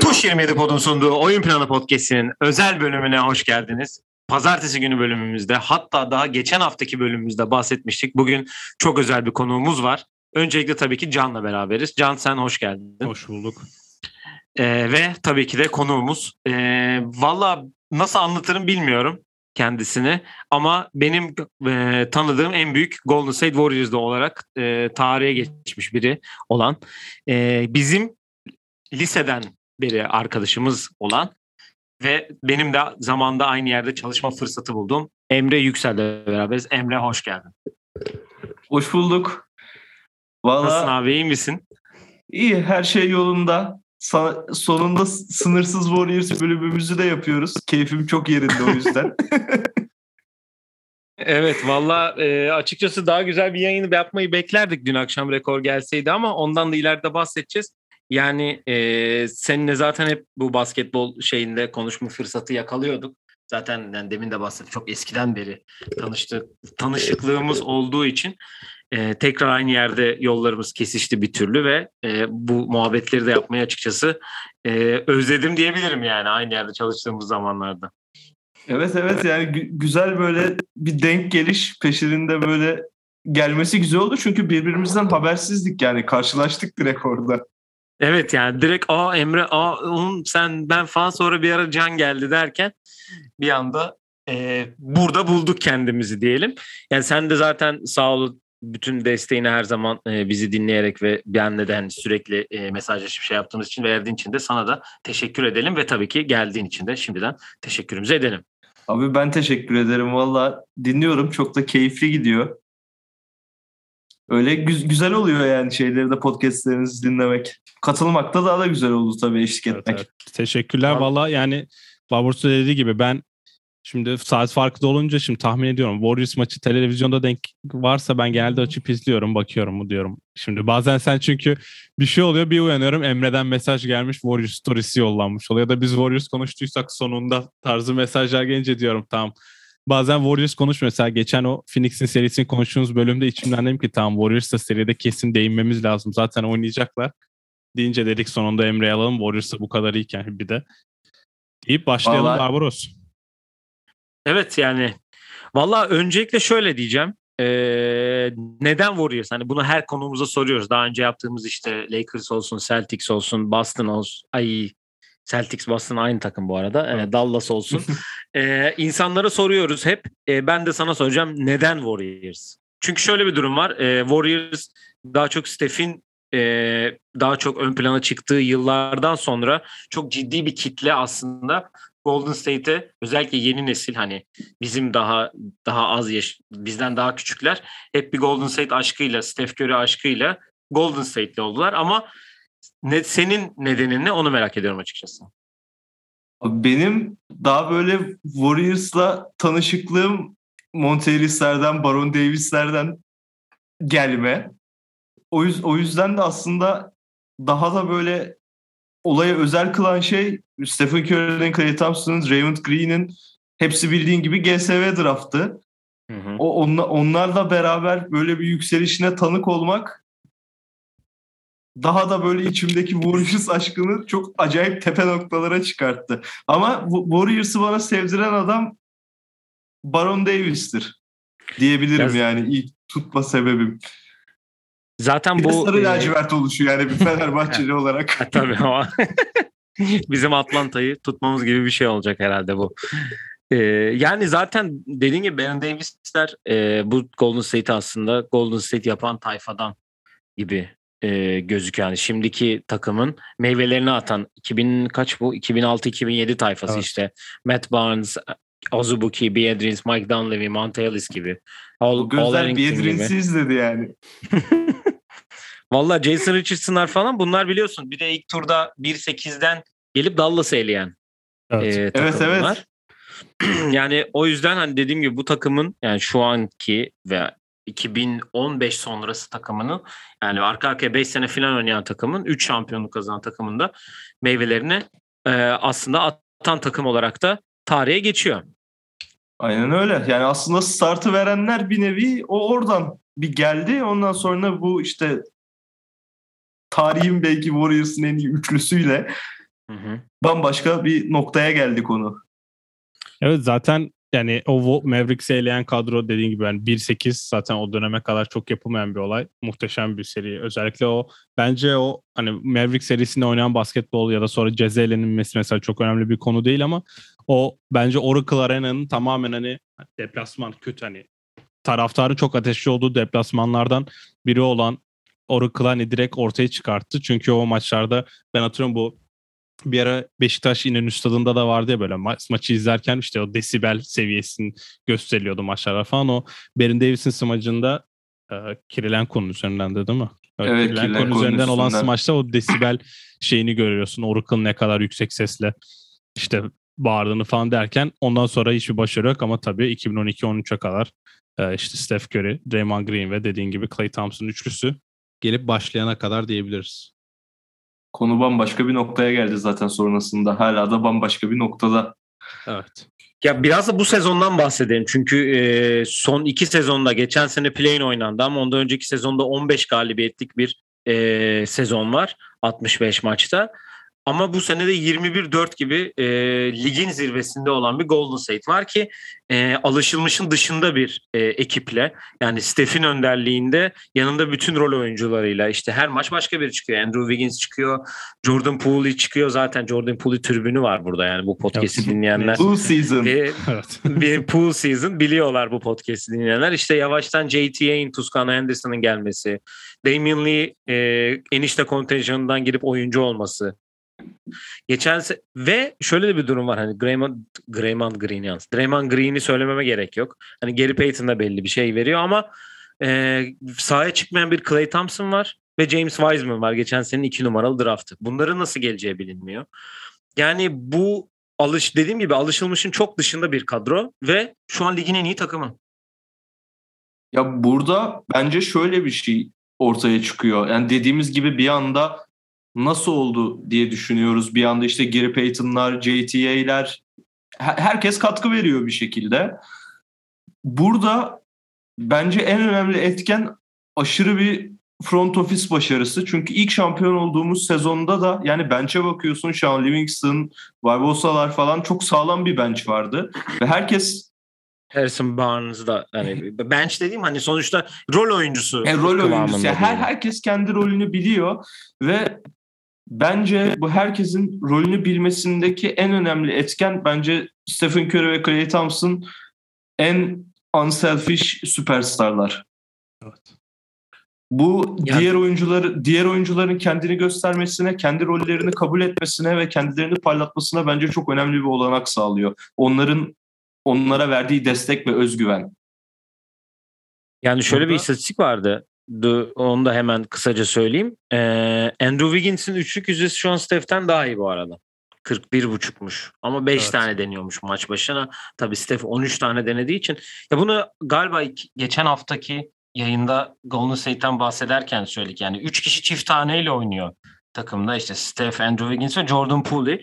Tuş 27 Pod'un sunduğu Oyun Planı Podcast'inin özel bölümüne hoş geldiniz. Pazartesi günü bölümümüzde hatta daha geçen haftaki bölümümüzde bahsetmiştik. Bugün çok özel bir konuğumuz var. Öncelikle tabii ki Can'la beraberiz. Can sen hoş geldin. Hoş bulduk. Ee, ve tabii ki de konuğumuz. Ee, Valla nasıl anlatırım bilmiyorum kendisini. Ama benim e, tanıdığım en büyük Golden State Warriors'da olarak e, tarihe geçmiş biri olan. E, bizim liseden beri arkadaşımız olan ve benim de zamanda aynı yerde çalışma fırsatı buldum. Emre Yüksel'le beraberiz. Emre hoş geldin. Hoş bulduk. Nasılsın Valla abi iyi misin? iyi her şey yolunda. Sa- sonunda sınırsız Warriors bölümümüzü de yapıyoruz. Keyfim çok yerinde o yüzden. Evet valla e, açıkçası daha güzel bir yayını yapmayı beklerdik dün akşam rekor gelseydi ama ondan da ileride bahsedeceğiz. Yani e, seninle zaten hep bu basketbol şeyinde konuşma fırsatı yakalıyorduk. Zaten yani demin de bahsettim çok eskiden beri tanıştık, tanışıklığımız olduğu için e, tekrar aynı yerde yollarımız kesişti bir türlü ve e, bu muhabbetleri de yapmayı açıkçası e, özledim diyebilirim yani aynı yerde çalıştığımız zamanlarda. evet evet yani gü- güzel böyle bir denk geliş peşinde böyle gelmesi güzel oldu. Çünkü birbirimizden habersizdik yani karşılaştık direkt orada. Evet yani direkt aa Emre aa oğlum sen ben falan sonra bir ara Can geldi derken bir anda e, burada bulduk kendimizi diyelim. Yani sen de zaten sağ ol bütün desteğini her zaman e, bizi dinleyerek ve benle de hani sürekli e, mesajlaşıp şey yaptığımız için verdiğin için de sana da teşekkür edelim ve tabii ki geldiğin için de şimdiden teşekkürümüzü edelim. Abi ben teşekkür ederim. Valla dinliyorum. Çok da keyifli gidiyor. Öyle gü- güzel oluyor yani şeyleri de podcastlerinizi dinlemek. Katılmak da daha da güzel oldu tabii eşlik Evet, etmek. evet. Teşekkürler. Abi- Valla yani Babursu dediği gibi ben şimdi saat farkı da olunca şimdi tahmin ediyorum. Warriors maçı televizyonda denk varsa ben genelde açıp izliyorum. Bakıyorum mu diyorum. Şimdi bazen sen çünkü bir şey oluyor bir uyanıyorum Emre'den mesaj gelmiş Warriors storiesi yollanmış oluyor. Ya da biz Warriors konuştuysak sonunda tarzı mesajlar gelince diyorum tamam. Bazen Warriors konuş mesela geçen o Phoenix'in serisini konuştuğumuz bölümde içimden dedim ki tamam Warriors da seride kesin değinmemiz lazım. Zaten oynayacaklar deyince dedik sonunda Emre'yi alalım. Warriors da bu kadar iyiken bir de. Deyip başlayalım Vallahi- Barbaros. Evet yani valla öncelikle şöyle diyeceğim. Ee, neden Warriors? Hani bunu her konumuza soruyoruz. Daha önce yaptığımız işte Lakers olsun, Celtics olsun, Boston olsun. Ay Celtics Boston aynı takım bu arada. Ee, Dallas olsun. ee, insanlara soruyoruz hep. Ee, ben de sana soracağım neden Warriors? Çünkü şöyle bir durum var. Ee, Warriors daha çok Steph'in e, daha çok ön plana çıktığı yıllardan sonra çok ciddi bir kitle aslında Golden State'e özellikle yeni nesil hani bizim daha daha az yaş bizden daha küçükler hep bir Golden State aşkıyla Steph Curry aşkıyla Golden State'li oldular ama ne, senin nedenin ne onu merak ediyorum açıkçası. Benim daha böyle Warriors'la tanışıklığım Monteris'lerden, Baron Davis'lerden gelme. O, yüz- o yüzden de aslında daha da böyle olayı özel kılan şey Stephen Curry'nin, Klay Thompson'ın, Raymond Green'in hepsi bildiğin gibi GSV draftı. O onla, onlarla beraber böyle bir yükselişine tanık olmak daha da böyle içimdeki Warriors aşkını çok acayip tepe noktalara çıkarttı. Ama Warriors'ı bana sevdiren adam Baron Davis'tir diyebilirim Ya- yani ilk tutma sebebim. Zaten Bir bu sarı e, lacivert oluşu yani bir Fenerbahçeli olarak. Tabii ama bizim Atlanta'yı tutmamız gibi bir şey olacak herhalde bu. Ee, yani zaten dediğim gibi Baron Davis'ler e, bu Golden State aslında Golden State yapan tayfadan gibi e, gözüküyor. Yani şimdiki takımın meyvelerini atan 2000 kaç bu? 2006-2007 tayfası Evet. işte. Matt Barnes, Azubuike, Biedrins, Mike Dunleavy, Monta Ellis gibi. All, O All gözler. Biedrins'i izledi yani. Valla Jason Richardson'lar falan bunlar biliyorsun. Bir de ilk turda 1-8'den gelip Dallas'ı eleyen Evet. e, Evet, takımlar. yani o yüzden hani dediğim gibi bu takımın yani şu anki ve 2015 sonrası takımının yani arka arkaya 5 sene falan oynayan takımın 3 şampiyonluk kazanan takımında meyvelerini e, aslında atan takım olarak da tarihe geçiyor. Aynen öyle. Yani aslında startı verenler bir nevi o oradan bir geldi. Ondan sonra bu işte tarihin belki Warriors'ın en iyi üçlüsüyle Hı hı. bambaşka bir noktaya geldi konu. Evet zaten yani o Mavericks'i eleyen kadro dediğin gibi yani 1-8 zaten o döneme kadar çok yapılmayan bir olay. Muhteşem bir seri. Özellikle o bence o hani Maverick serisinde oynayan basketbol ya da sonra ceza elenilmesi mesela çok önemli bir konu değil ama o bence Oracle Arena'nın tamamen hani deplasman kötü hani taraftarın çok ateşli olduğu deplasmanlardan biri olan Oracle hani direkt ortaya çıkarttı. Çünkü o maçlarda ben hatırlıyorum bu bir ara Beşiktaş İnönü Stadı'nda da vardı ya böyle ma- maçı izlerken işte o desibel seviyesini gösteriliyordu maçlarda falan. O Berin Davis'in smacında e, Kirilenko'nun üzerinden de değil mi? Evet, Kirilenko'nun Kirilenko'nun üzerinden olan smaçta o desibel şeyini görüyorsun. Oracle'ın ne kadar yüksek sesle işte bağırdığını falan derken ondan sonra hiçbir başarı yok ama tabii 2012-13'e kadar e, işte Steph Curry, Draymond Green ve dediğin gibi Klay Thompson üçlüsü gelip başlayana kadar diyebiliriz. Konu bambaşka bir noktaya geldi zaten sonrasında. Hala da bambaşka bir noktada. Evet. Ya biraz da bu sezondan bahsedelim. Çünkü e, son iki sezonda geçen sene play-in oynandı ama ondan önceki sezonda 15 galibiyetlik bir e, sezon var 65 maçta. Ama bu sene de 21-4 gibi e, ligin zirvesinde olan bir Golden State var ki e, alışılmışın dışında bir e, ekiple yani Steph'in önderliğinde yanında bütün rol oyuncularıyla işte her maç başka biri çıkıyor. Andrew Wiggins çıkıyor, Jordan Poole çıkıyor zaten Jordan Poole tribünü var burada yani bu podcast'i Evet. dinleyenler. Bu season. E, Evet. bir pool season biliyorlar bu podcast'i dinleyenler. İşte yavaştan JTA'in Tuscano Anderson'ın gelmesi, Damian Lee e, enişte kontenjanından girip oyuncu olması. Geçen se- ve şöyle de bir durum var hani Draymond, Draymond Green yalnız. Draymond Green'i söylememe gerek yok. Hani Gary Payton da belli bir şey veriyor ama e, sahaya çıkmayan bir Klay Thompson var ve James Wiseman var. Geçen senenin iki numaralı draftı. Bunların nasıl geleceği bilinmiyor. Yani bu alış dediğim gibi alışılmışın çok dışında bir kadro ve şu an ligin en iyi takımı. Ya burada bence şöyle bir şey ortaya çıkıyor. Yani dediğimiz gibi bir anda nasıl oldu diye düşünüyoruz. Bir anda işte Gary Payton'lar, JTA'ler her- herkes katkı veriyor bir şekilde. Burada bence en önemli etken aşırı bir front office başarısı. Çünkü ilk şampiyon olduğumuz sezonda da yani bench'e bakıyorsun Sean Livingston, Barbosa'lar falan çok sağlam bir bench vardı. Ve herkes Harrison Barnes da hani bench dediğim hani sonuçta rol oyuncusu. E, rol oyuncusu. Yani her herkes kendi rolünü biliyor ve bence bu herkesin rolünü bilmesindeki en önemli etken bence Stephen Curry ve Klay Thompson en unselfish süperstarlar. Evet. Bu Yani- diğer oyuncuları diğer oyuncuların kendini göstermesine, kendi rollerini kabul etmesine ve kendilerini parlatmasına bence çok önemli bir olanak sağlıyor. Onların onlara verdiği destek ve özgüven. Yani şöyle bir Burada- istatistik vardı. Onu da hemen kısaca söyleyeyim. Ee, Andrew Wiggins'in üçlük yüzdesi şu an Steph'ten daha iyi bu arada. 41.5'muş. Ama 5 Evet. tane deniyormuş maç başına. Tabii Steph 13 tane denediği için. Ya bunu galiba geçen haftaki yayında Golden State'ten bahsederken söyledik. Yani 3 kişi çift taneyle oynuyor takımda. İşte Steph, Andrew Wiggins ve Jordan Poole.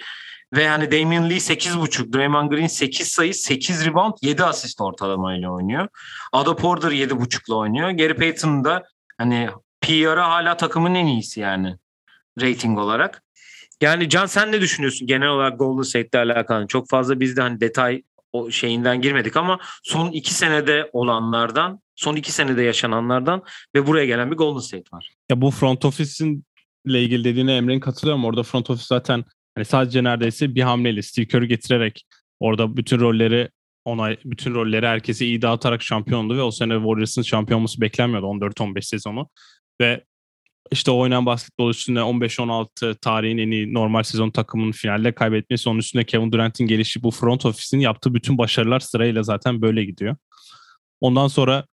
Ve yani Damian Lee 8.5, Draymond Green 8 sayı, 8 rebound, 7 asist ortalamayla oynuyor. Ada Porter 7.5'la oynuyor. Gary Payton da hani PR'ı hala takımın en iyisi yani rating olarak. Yani Can sen ne düşünüyorsun genel olarak Golden State'le alakalı? Çok fazla biz de hani detay o şeyinden girmedik ama son iki senede olanlardan, son iki senede yaşananlardan ve buraya gelen bir Golden State var. Ya bu front office'in ile ilgili dediğine Emre'nin katılıyorum. Orada front office zaten hani sadece neredeyse bir hamleyle Steve Kerr'ü getirerek orada bütün rolleri onay bütün rolleri herkese iyi dağıtarak şampiyondu ve o sene Warriors'ın şampiyon olması beklenmiyordu 14-15 sezonu. Ve işte oynanan basketbol üstüne 15-16 tarihin en iyi normal sezon takımının finalde kaybetmesi onun üstüne Kevin Durant'in gelişi bu front office'in yaptığı bütün başarılar sırayla zaten böyle gidiyor. Ondan sonra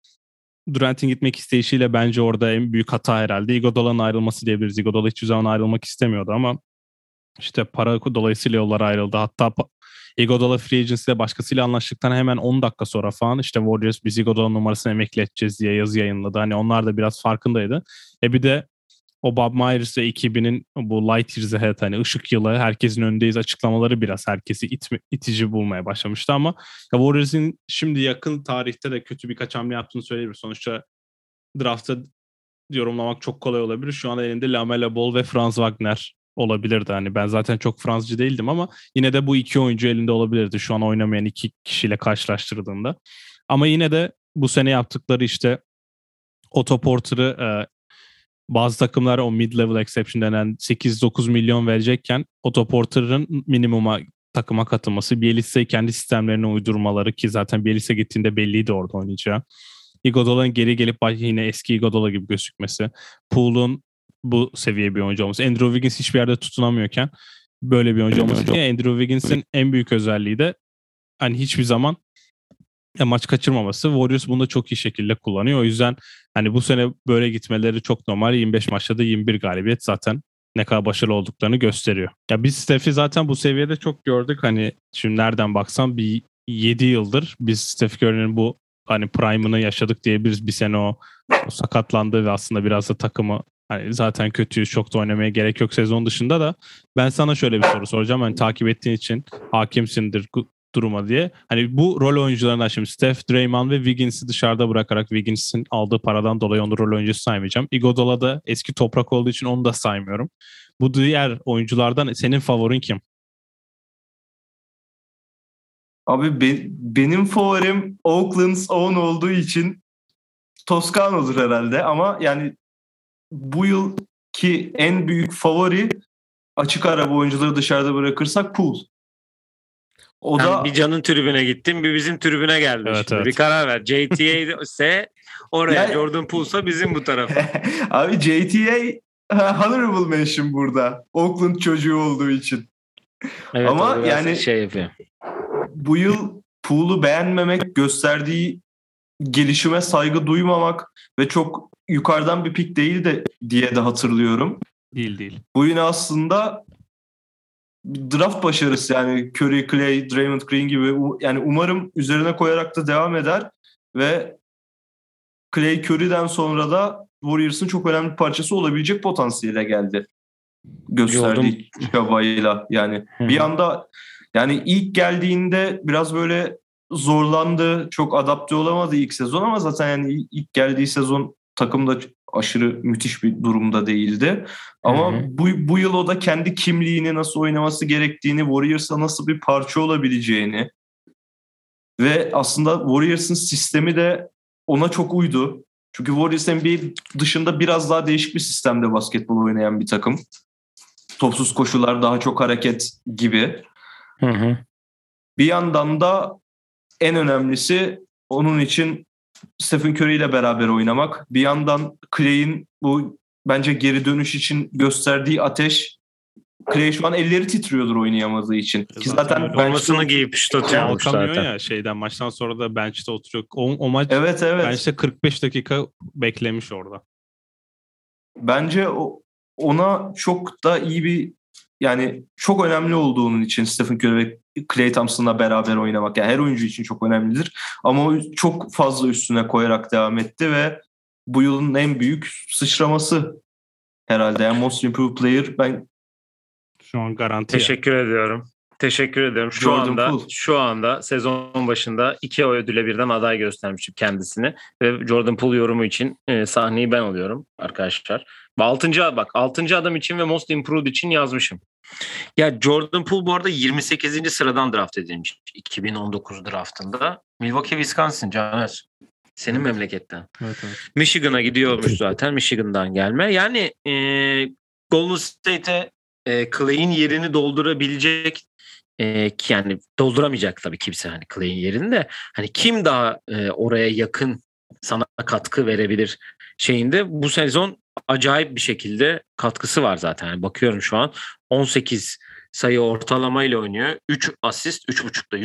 Durant'in gitmek isteyişiyle bence orada en büyük hata herhalde Iguodala'nın ayrılması diyebiliriz. Iguodala hiçbir zaman ayrılmak istemiyordu ama işte para dolayısıyla yollar ayrıldı. Hatta Iguodala Free Agency'de başkasıyla anlaştıktan hemen 10 dakika sonra falan işte Warriors biz Iguodala numarasını emekli edeceğiz diye yazı yayınladı. Hani onlar da biraz farkındaydı. E bir de o Bob Myers ve ekibinin bu Light Years Ahead hani ışık yılı herkesin önündeyiz açıklamaları biraz herkesi itme, itici bulmaya başlamıştı ama ya Warriors'ın şimdi yakın tarihte de kötü birkaç hamle yaptığını söyleyebiliriz. Sonuçta draftta yorumlamak çok kolay olabilir. Şu an elinde Lamela Ball ve Franz Wagner olabilirdi. Hani ben zaten çok Fransızcı değildim ama yine de bu iki oyuncu elinde olabilirdi şu an oynamayan iki kişiyle karşılaştırdığında. Ama yine de bu sene yaptıkları işte Otto Porter'ı e, bazı takımlar o mid-level exception denen 8-9 milyon verecekken Otto Porter'ın minimuma takıma katılması, Bielitsa'yı kendi sistemlerine uydurmaları ki zaten Bielitsa gittiğinde belliydi orada oynayacağı. Iguodala'nın geri gelip yine eski Iguodala gibi gözükmesi. Pool'un bu seviye bir oyuncu olması. Andrew Wiggins hiçbir yerde tutunamıyorken böyle bir oyuncu olması. Andrew Wiggins'in en büyük özelliği de hani hiçbir zaman ya maç kaçırmaması. Warriors bunu da çok iyi şekilde kullanıyor. O yüzden hani bu sene böyle gitmeleri çok normal. 25 maçta da 21 galibiyet zaten ne kadar başarılı olduklarını gösteriyor. Ya biz Steph'i zaten bu seviyede çok gördük. Hani şimdi nereden baksan bir 7 yıldır biz Steph Curry'nin bu hani prime'ını yaşadık diyebiliriz. Bir sene o, o sakatlandı ve aslında biraz da takımı hani zaten kötüyüz çok da oynamaya gerek yok sezon dışında da ben sana şöyle bir soru soracağım. Hani takip ettiğin için hakimsindir duruma diye. Hani bu rol oyuncularından şimdi Steph, Draymond ve Wiggins'i dışarıda bırakarak Wiggins'in aldığı paradan dolayı onu rol oyuncusu saymayacağım. Iguodala da eski toprak olduğu için onu da saymıyorum. Bu diğer oyunculardan senin favorin kim? Abi be, benim favorim Oakland's own olduğu için Toscano'dur herhalde ama yani bu yıl ki en büyük favori açık araba oyuncuları dışarıda bırakırsak Pool. O Sen da bir canın tribüne gittin, bir bizim tribüne geldi. Evet, evet. Bir karar ver. JTA ise oraya, yani, Jordan Poole'sa bizim bu tarafa. Abi JTA honorable mention burada. Oakland çocuğu olduğu için. Evet, Ama yani şey yapıyor. Bu yıl Poole'u beğenmemek, gösterdiği gelişime saygı duymamak ve çok yukarıdan bir pik değil de diye de hatırlıyorum. Değil değil. Bu yine aslında draft başarısı yani Curry, Clay, Draymond Green gibi yani umarım üzerine koyarak da devam eder ve Clay Curry'den sonra da Warriors'ın çok önemli bir parçası olabilecek potansiyele geldi. Gösterdiği çabayla yani bir anda yani ilk geldiğinde biraz böyle zorlandı. Çok adapte olamadı ilk sezon ama zaten yani ilk geldiği sezon takımda aşırı müthiş bir durumda değildi. Ama hı hı. bu bu yıl o da kendi kimliğini nasıl oynaması gerektiğini, Warriors'a nasıl bir parça olabileceğini ve aslında Warriors'ın sistemi de ona çok uydu. Çünkü Warriors NBA dışında biraz daha değişik bir sistemde basketbol oynayan bir takım. Topsuz koşular, daha çok hareket gibi. Hı hı. Bir yandan da en önemlisi onun için Stephen Curry ile beraber oynamak. Bir yandan Clay'in bu bence geri dönüş için gösterdiği ateş Clay şu an elleri titriyordur oynayamadığı için. Ki zaten formasını giyip şut zaten. ya şeyden maçtan sonra da bench'te oturuyor. O, o maç evet, evet. bench'te 45 dakika beklemiş orada. Bence o, ona çok da iyi bir yani çok önemli olduğunun için Stephen Curry ve Clay Thompson'la beraber oynamak yani her oyuncu için çok önemlidir. Ama çok fazla üstüne koyarak devam etti ve bu yılın en büyük sıçraması herhalde. Yani Most Improved Player ben şu an garanti. Teşekkür ya. ediyorum. Teşekkür ederim. Şu Jordan anda Poole. şu anda sezon başında iki ödüle birden aday göstermişim kendisini ve Jordan Poole yorumu için e, sahneyi ben alıyorum arkadaşlar. Altıncı bak altıncı adam için ve Most Improved için yazmışım. Ya Jordan Poole bu arada 28. sıradan draft edilmiş 2019 draftında. Milwaukee, Wisconsin Caner. Senin memleketten. Evet, evet. Michigan'a gidiyormuş zaten. Michigan'dan gelme. Yani e, Golden State'e e, Clay'in yerini doldurabilecek e, yani dolduramayacak tabii kimse hani Clay'in yerini de hani kim daha e, oraya yakın sana katkı verebilir şeyinde bu sezon acayip bir şekilde katkısı var zaten. Yani bakıyorum şu an 18 sayı ortalamayla oynuyor. 3 asist 3.5'da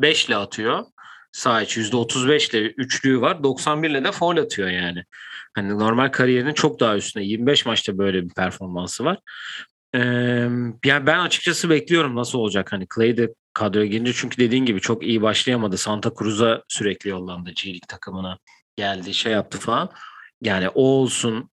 %45 ile atıyor. Sağ içi %35 ile üçlüğü var. 91 ile de foul atıyor yani. Hani normal kariyerinin çok daha üstünde. 25 maçta böyle bir performansı var. Ee, yani ben açıkçası bekliyorum nasıl olacak. Hani Clay de kadroya girince çünkü dediğin gibi çok iyi başlayamadı. Santa Cruz'a sürekli yollandı. G takımına geldi şey yaptı falan. Yani o olsun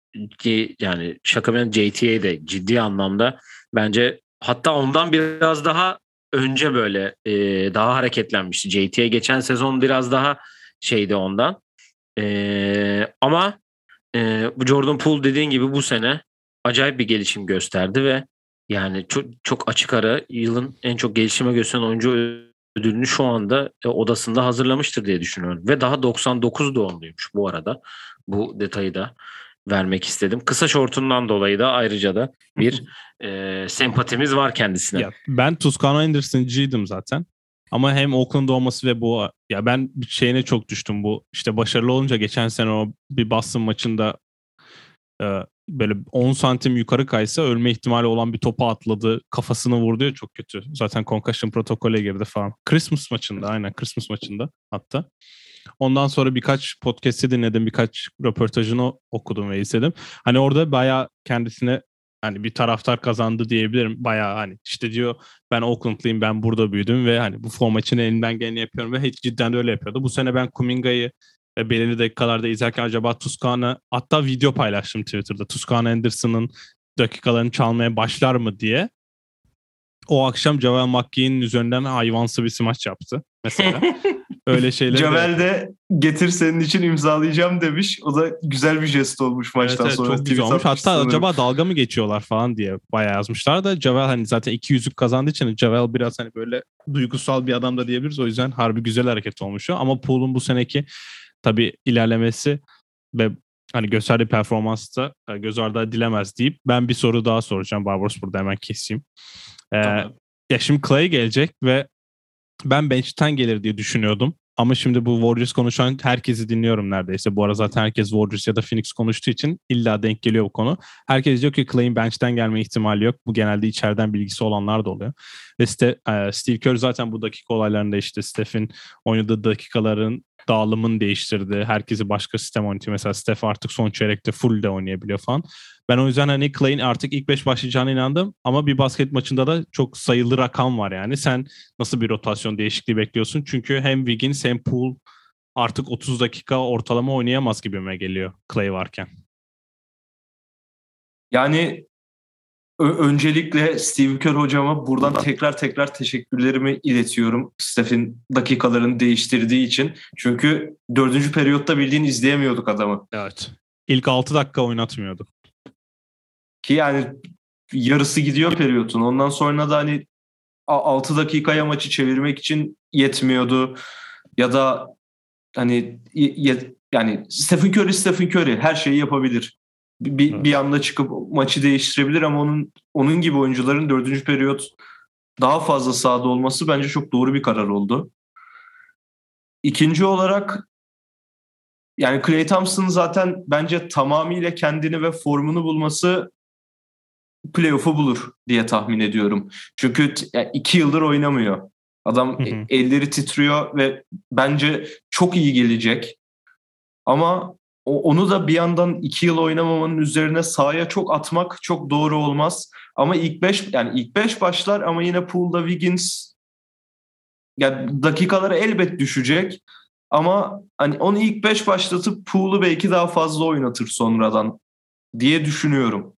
yani şaka ben JTA de ciddi anlamda bence hatta ondan biraz daha önce böyle e, daha hareketlenmişti. JTA geçen sezon biraz daha şeydi ondan. E, ama e, bu Jordan Poole dediğin gibi bu sene acayip bir gelişim gösterdi ve yani çok, çok açık ara yılın en çok gelişime gösteren oyuncu ödülünü şu anda e, odasında hazırlamıştır diye düşünüyorum. Ve daha 99 doğumluymuş bu arada. Bu detayı da vermek istedim. Kısa şortundan dolayı da ayrıca da bir e, sempatimiz var kendisine. Ya, ben Tuscano Anderson'cıydım zaten. Ama hem Oakland olması ve bu ya ben şeyine çok düştüm bu işte başarılı olunca geçen sene o bir Boston maçında e, böyle 10 santim yukarı kaysa ölme ihtimali olan bir topa atladı. Kafasını vurdu ya çok kötü. Zaten concussion protokole girdi falan. Christmas maçında aynen Christmas maçında hatta. Ondan sonra birkaç podcast'i dinledim. Birkaç röportajını okudum ve izledim. Hani orada bayağı kendisine hani bir taraftar kazandı diyebilirim. Bayağı hani işte diyor ben Oakland'lıyım ben burada büyüdüm ve hani bu form için elimden geleni yapıyorum ve hiç cidden de öyle yapıyordu. Bu sene ben Kuminga'yı ve belirli dakikalarda izlerken acaba Tuskana hatta video paylaştım Twitter'da. Tuskana Anderson'ın dakikalarını çalmaya başlar mı diye. O akşam Javel McGee'nin üzerinden hayvansı bir smaç yaptı mesela. Öyle şeyler. Javel de getir senin için imzalayacağım demiş. O da güzel bir jest olmuş maçtan evet, evet, sonra. Çok güzel olmuş. Hatta sanırım. acaba dalga mı geçiyorlar falan diye bayağı yazmışlar da Javel hani zaten iki yüzük kazandığı için Javel biraz hani böyle duygusal bir adam da diyebiliriz. O yüzden harbi güzel hareket olmuş. Ama Pool'un bu seneki tabii ilerlemesi ve hani gösterdiği performansta e, göz ardı edilemez deyip ben bir soru daha soracağım. Barbaros burada hemen keseyim. Ee, Tamam. Ya şimdi Clay gelecek ve ben bench'ten gelir diye düşünüyordum. Ama şimdi bu Warriors konuşan herkesi dinliyorum neredeyse. Bu ara zaten herkes Warriors ya da Phoenix konuştuğu için illa denk geliyor bu konu. Herkes diyor ki Clay'in bench'ten gelme ihtimali yok. Bu genelde içeriden bilgisi olanlar da oluyor. Ve e, Steve Kerr zaten bu dakika olaylarında işte Steph'in oynadığı dakikaların dağılımını değiştirdi. Herkesi başka sistem oynatıyor. Mesela Steph artık son çeyrekte full de oynayabiliyor falan. Ben o yüzden hani Clay'in artık ilk 5 başlayacağına inandım. Ama bir basket maçında da çok sayılı rakam var yani. Sen nasıl bir rotasyon değişikliği bekliyorsun? Çünkü hem Wiggins hem Poole artık 30 dakika ortalama oynayamaz gibime geliyor Clay varken. Yani öncelikle Steve Kerr hocama buradan tekrar tekrar teşekkürlerimi iletiyorum. Steph'in dakikalarını değiştirdiği için. Çünkü dördüncü periyotta bildiğin izleyemiyorduk adamı. Evet. İlk 6 dakika oynatmıyordu. Ki yani yarısı gidiyor periyotun. Ondan sonra da hani 6 dakikaya maçı çevirmek için yetmiyordu. Ya da hani ye- yani Stephen Curry Stephen Curry her şeyi yapabilir. Bir, Evet. bir anda çıkıp maçı değiştirebilir ama onun onun gibi oyuncuların dördüncü periyot daha fazla sahada olması bence çok doğru bir karar oldu. İkinci olarak yani Klay Thompson zaten bence tamamıyla kendini ve formunu bulması playoff'u bulur diye tahmin ediyorum. Çünkü yani iki yıldır oynamıyor. Adam Hı hı. elleri titriyor ve bence çok iyi gelecek. Ama onu da bir yandan iki yıl oynamamanın üzerine sahaya çok atmak çok doğru olmaz. Ama ilk beş yani ilk beş başlar ama yine pool'da Wiggins yani dakikaları elbet düşecek. Ama hani onu ilk beş başlatıp pool'u belki daha fazla oynatır sonradan diye düşünüyorum.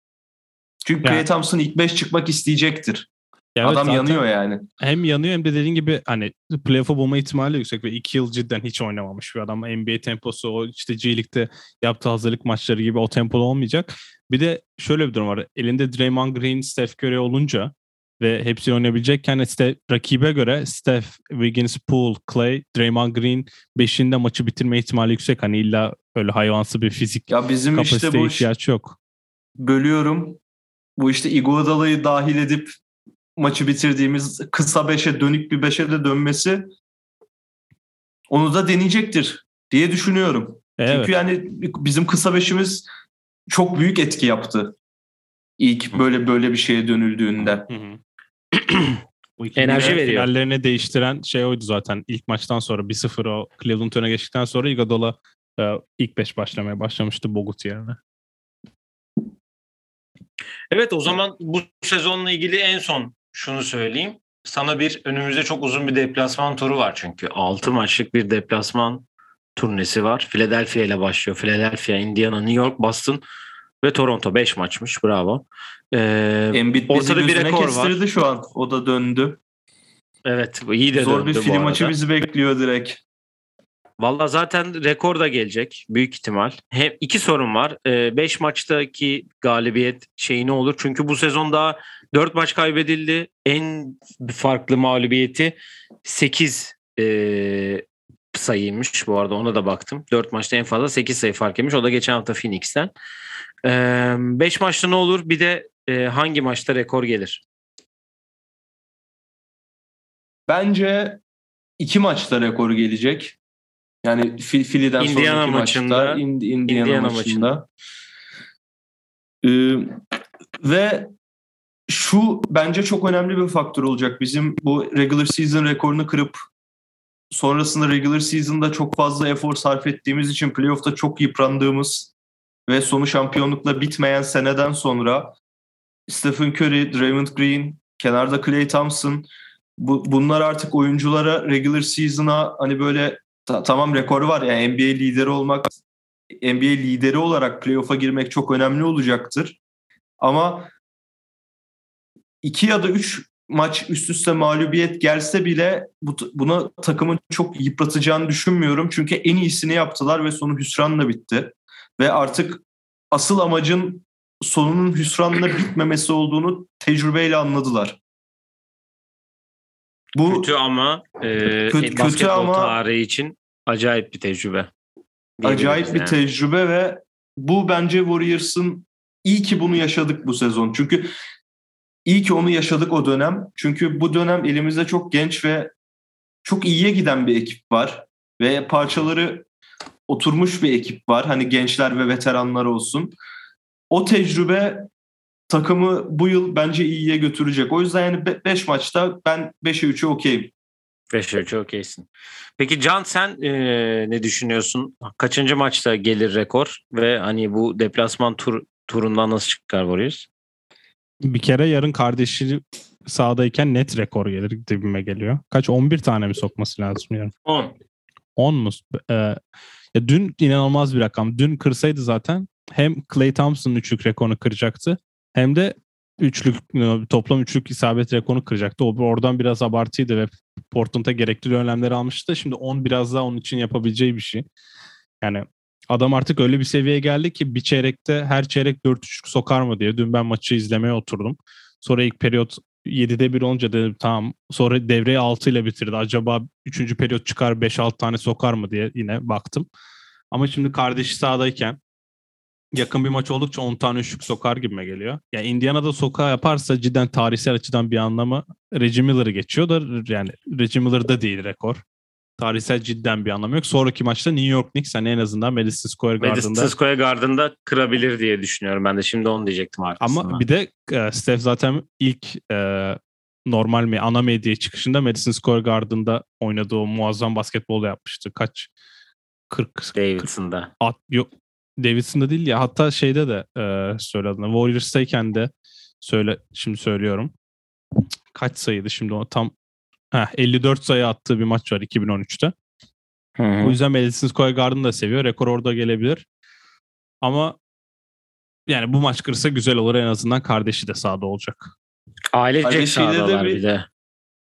Çünkü Yani- Klay Thompson ilk 5 çıkmak isteyecektir. Ya evet, Adam zaten yanıyor yani. Hem yanıyor hem de dediğin gibi hani playoff'u bulma ihtimali yüksek ve iki yıl cidden hiç oynamamış bir adam. NBA temposu o işte G League'de yaptığı hazırlık maçları gibi o tempoda olmayacak. Bir de şöyle bir durum var. Elinde Draymond Green, Steph Curry olunca ve hepsi oynayabilecekken işte rakibe göre Steph, Wiggins, Poole, Clay, Draymond Green beşinde maçı bitirme ihtimali yüksek. Hani illa öyle hayvansı bir fizik Ya bizim işte kapasiteye bu ihtiyaç yok. bölüyorum. Bu işte Iguodala'yı dahil edip maçı bitirdiğimiz kısa beşe dönük bir beşe de dönmesi onu da deneyecektir diye düşünüyorum. Evet. Çünkü yani bizim kısa beşimiz çok büyük etki yaptı. İlk böyle böyle bir şeye dönüldüğünde. Hı hı. Bu iki Enerji veriyor. Finallerini değiştiren şey oydu zaten. İlk maçtan sonra 1-0 o Cleveland öne geçtikten sonra Iguodala e, ilk 5 başlamaya başlamıştı Bogut yerine. Evet o zaman bu sezonla ilgili en son şunu söyleyeyim. Sana bir önümüzde çok uzun bir deplasman turu var çünkü. 6 maçlık bir deplasman turnesi var. Philadelphia ile başlıyor. Philadelphia, Indiana, New York, Boston ve Toronto 5 maçmış. Bravo. Ee, Embiid ortada bir rekor var. kestirdi şu an. O da döndü. evet iyi de Zor döndü bir film maçı bizi bekliyor direkt. Valla zaten rekor da gelecek büyük ihtimal. Hem iki sorun var. 5 maçtaki galibiyet şeyi ne olur? Çünkü bu sezon daha 4 maç kaybedildi. En farklı mağlubiyeti 8 e, sayıymış bu arada ona da baktım. 4 maçta en fazla 8 sayı fark etmiş. O da geçen hafta Phoenix'ten. 5 e, maçta ne olur? Bir de e, hangi maçta rekor gelir? Bence iki maçta rekor gelecek. Yani Philly'den Indiana sonraki maçında, maçta, Indiana, Indiana maçında. maçında. Ee, ve şu bence çok önemli bir faktör olacak. Bizim bu regular season rekorunu kırıp sonrasında regular season'da çok fazla efor sarf ettiğimiz için playoff'ta çok yıprandığımız ve sonu şampiyonlukla bitmeyen seneden sonra Stephen Curry, Draymond Green, kenarda Klay Thompson bu, bunlar artık oyunculara regular season'a hani böyle ta, tamam rekoru var yani NBA lideri olmak NBA lideri olarak playoff'a girmek çok önemli olacaktır. Ama iki ya da üç maç üst üste mağlubiyet gelse bile bu, buna takımın çok yıpratacağını düşünmüyorum. Çünkü en iyisini yaptılar ve sonu hüsranla bitti. Ve artık asıl amacın sonunun hüsranla bitmemesi olduğunu tecrübeyle anladılar. Bu kötü ama e, kötü, kötü ama tarihi için acayip bir tecrübe. Acayip yani. bir tecrübe ve bu bence Warriors'ın iyi ki bunu yaşadık bu sezon. Çünkü iyi ki onu yaşadık o dönem. Çünkü bu dönem elimizde çok genç ve çok iyiye giden bir ekip var. Ve parçaları oturmuş bir ekip var. Hani gençler ve veteranlar olsun. O tecrübe takımı bu yıl bence iyiye götürecek. O yüzden yani 5 maçta ben 5'e 3'e okeyim. 5'e 3'e okeysin. Peki Can sen e, ne düşünüyorsun? Kaçıncı maçta gelir rekor ve hani bu deplasman tur turundan nasıl çıkar Warriors? Bir kere yarın kardeşi sahadayken net rekor gelir dibime geliyor. Kaç 11 tane mi sokması lazım yarın? 10. 10 mu? Ee, ya dün inanılmaz bir rakam. Dün kırsaydı zaten hem Clay Thompson'ın üçlük rekorunu kıracaktı hem de üçlük toplam üçlük isabet rekorunu kıracaktı. O oradan biraz abartıydı ve Portland'a gerekli önlemleri almıştı. Şimdi 10 biraz daha onun için yapabileceği bir şey. Yani adam artık öyle bir seviyeye geldi ki bir çeyrekte her çeyrek 4 üçlük sokar mı diye. Dün ben maçı izlemeye oturdum. Sonra ilk periyot 7'de 1 olunca dedim tamam. Sonra devreyi 6 ile bitirdi. Acaba 3. periyot çıkar 5-6 tane sokar mı diye yine baktım. Ama şimdi kardeşi sahadayken yakın bir maç oldukça 10 tane üçlük sokar gibime geliyor. Ya yani Indiana'da sokağa yaparsa cidden tarihsel açıdan bir anlamı Reggie Miller'ı geçiyor da yani Reggie Miller'da değil rekor. Tarihsel cidden bir anlamı yok. Sonraki maçta New York Knicks hani en azından Madison Square Garden'da. Madison Square Garden'da kırabilir diye düşünüyorum. Ben de şimdi onu diyecektim arkasından. Ama bir de e, Steph zaten ilk e, normal mi ana medya çıkışında Madison Square Garden'da oynadığı o muazzam basketbol yapmıştı. Kaç 40 Davidson'da. At, yok Davidson'da değil ya hatta şeyde de e, söyle adına Warriors'tayken de söyle şimdi söylüyorum. Kaç sayıydı şimdi o tam heh, 54 sayı attığı bir maç var 2013'te. Hı hı. O yüzden Madison Square Garden'ı da seviyor. Rekor orada gelebilir. Ama yani bu maç kırsa güzel olur. En azından kardeşi de sahada olacak. Ailecek sahadalar bir de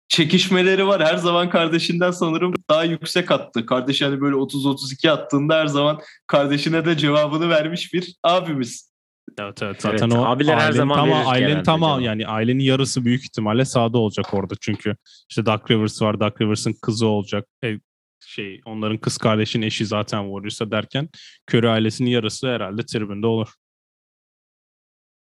çekişmeleri var. Her zaman kardeşinden sanırım daha yüksek attı. Kardeşi hani böyle 30-32 attığında her zaman kardeşine de cevabını vermiş bir abimiz. Evet evet zaten evet, o abiler her zaman tam ailenin tam yani ailenin yarısı büyük ihtimalle sağda olacak orada çünkü işte Duck Rivers var Duck Rivers'ın kızı olacak e, şey onların kız kardeşin eşi zaten Warriors'a derken Curry ailesinin yarısı herhalde tribünde olur.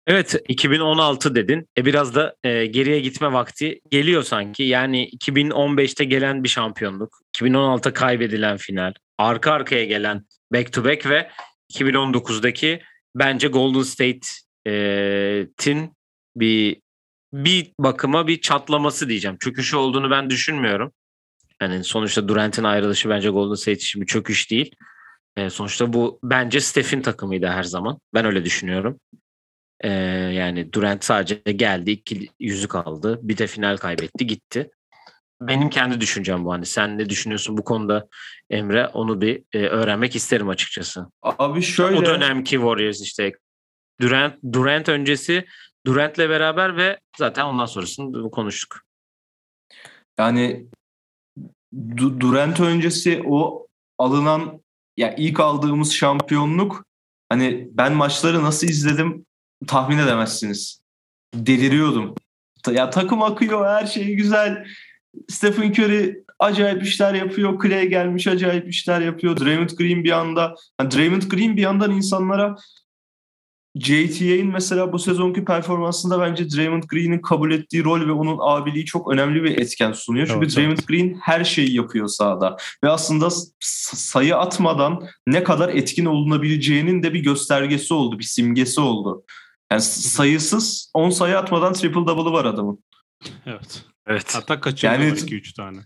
Evet 2016 dedin. E biraz da e, geriye gitme vakti geliyor sanki. Yani 2015'te gelen bir şampiyonluk, 2016'da kaybedilen final, arka arkaya gelen back to back ve 2019'daki bence Golden State'in bir bir bakıma bir çatlaması diyeceğim. Çöküşü olduğunu ben düşünmüyorum. Yani sonuçta Durant'in ayrılışı bence Golden State için bir çöküş değil. Sonuçta bu bence Steph'in takımıydı her zaman. Ben öyle düşünüyorum. Yani Durant sadece geldi, iki yüzük aldı. Bir de final kaybetti, gitti. Benim kendi düşüncem bu. Hani sen ne düşünüyorsun bu konuda Emre? Onu bir e, öğrenmek isterim açıkçası. Abi şöyle. O dönemki Warriors işte Durant, Durant öncesi Durant'le beraber ve zaten ondan sonrasını konuştuk. Yani Durant öncesi o alınan ya ilk aldığımız şampiyonluk hani ben maçları nasıl izledim tahmin edemezsiniz. Deliriyordum. Ya takım akıyor, her şey güzel. Stephen Curry acayip işler yapıyor. Clay gelmiş acayip işler yapıyor. Draymond Green bir anda yani Draymond Green bir yandan insanlara JTA'in mesela bu sezonki performansında bence Draymond Green'in kabul ettiği rol ve onun abiliği çok önemli bir etken sunuyor. Çünkü Evet, Draymond evet. Green her şeyi yapıyor sahada. Ve aslında sayı atmadan ne kadar etkin olunabileceğinin de bir göstergesi oldu, bir simgesi oldu. Yani sayısız 10 sayı atmadan triple double'ı var adamın. Evet. Evet. Hatta kaçırdı Yani- 2-3 tane.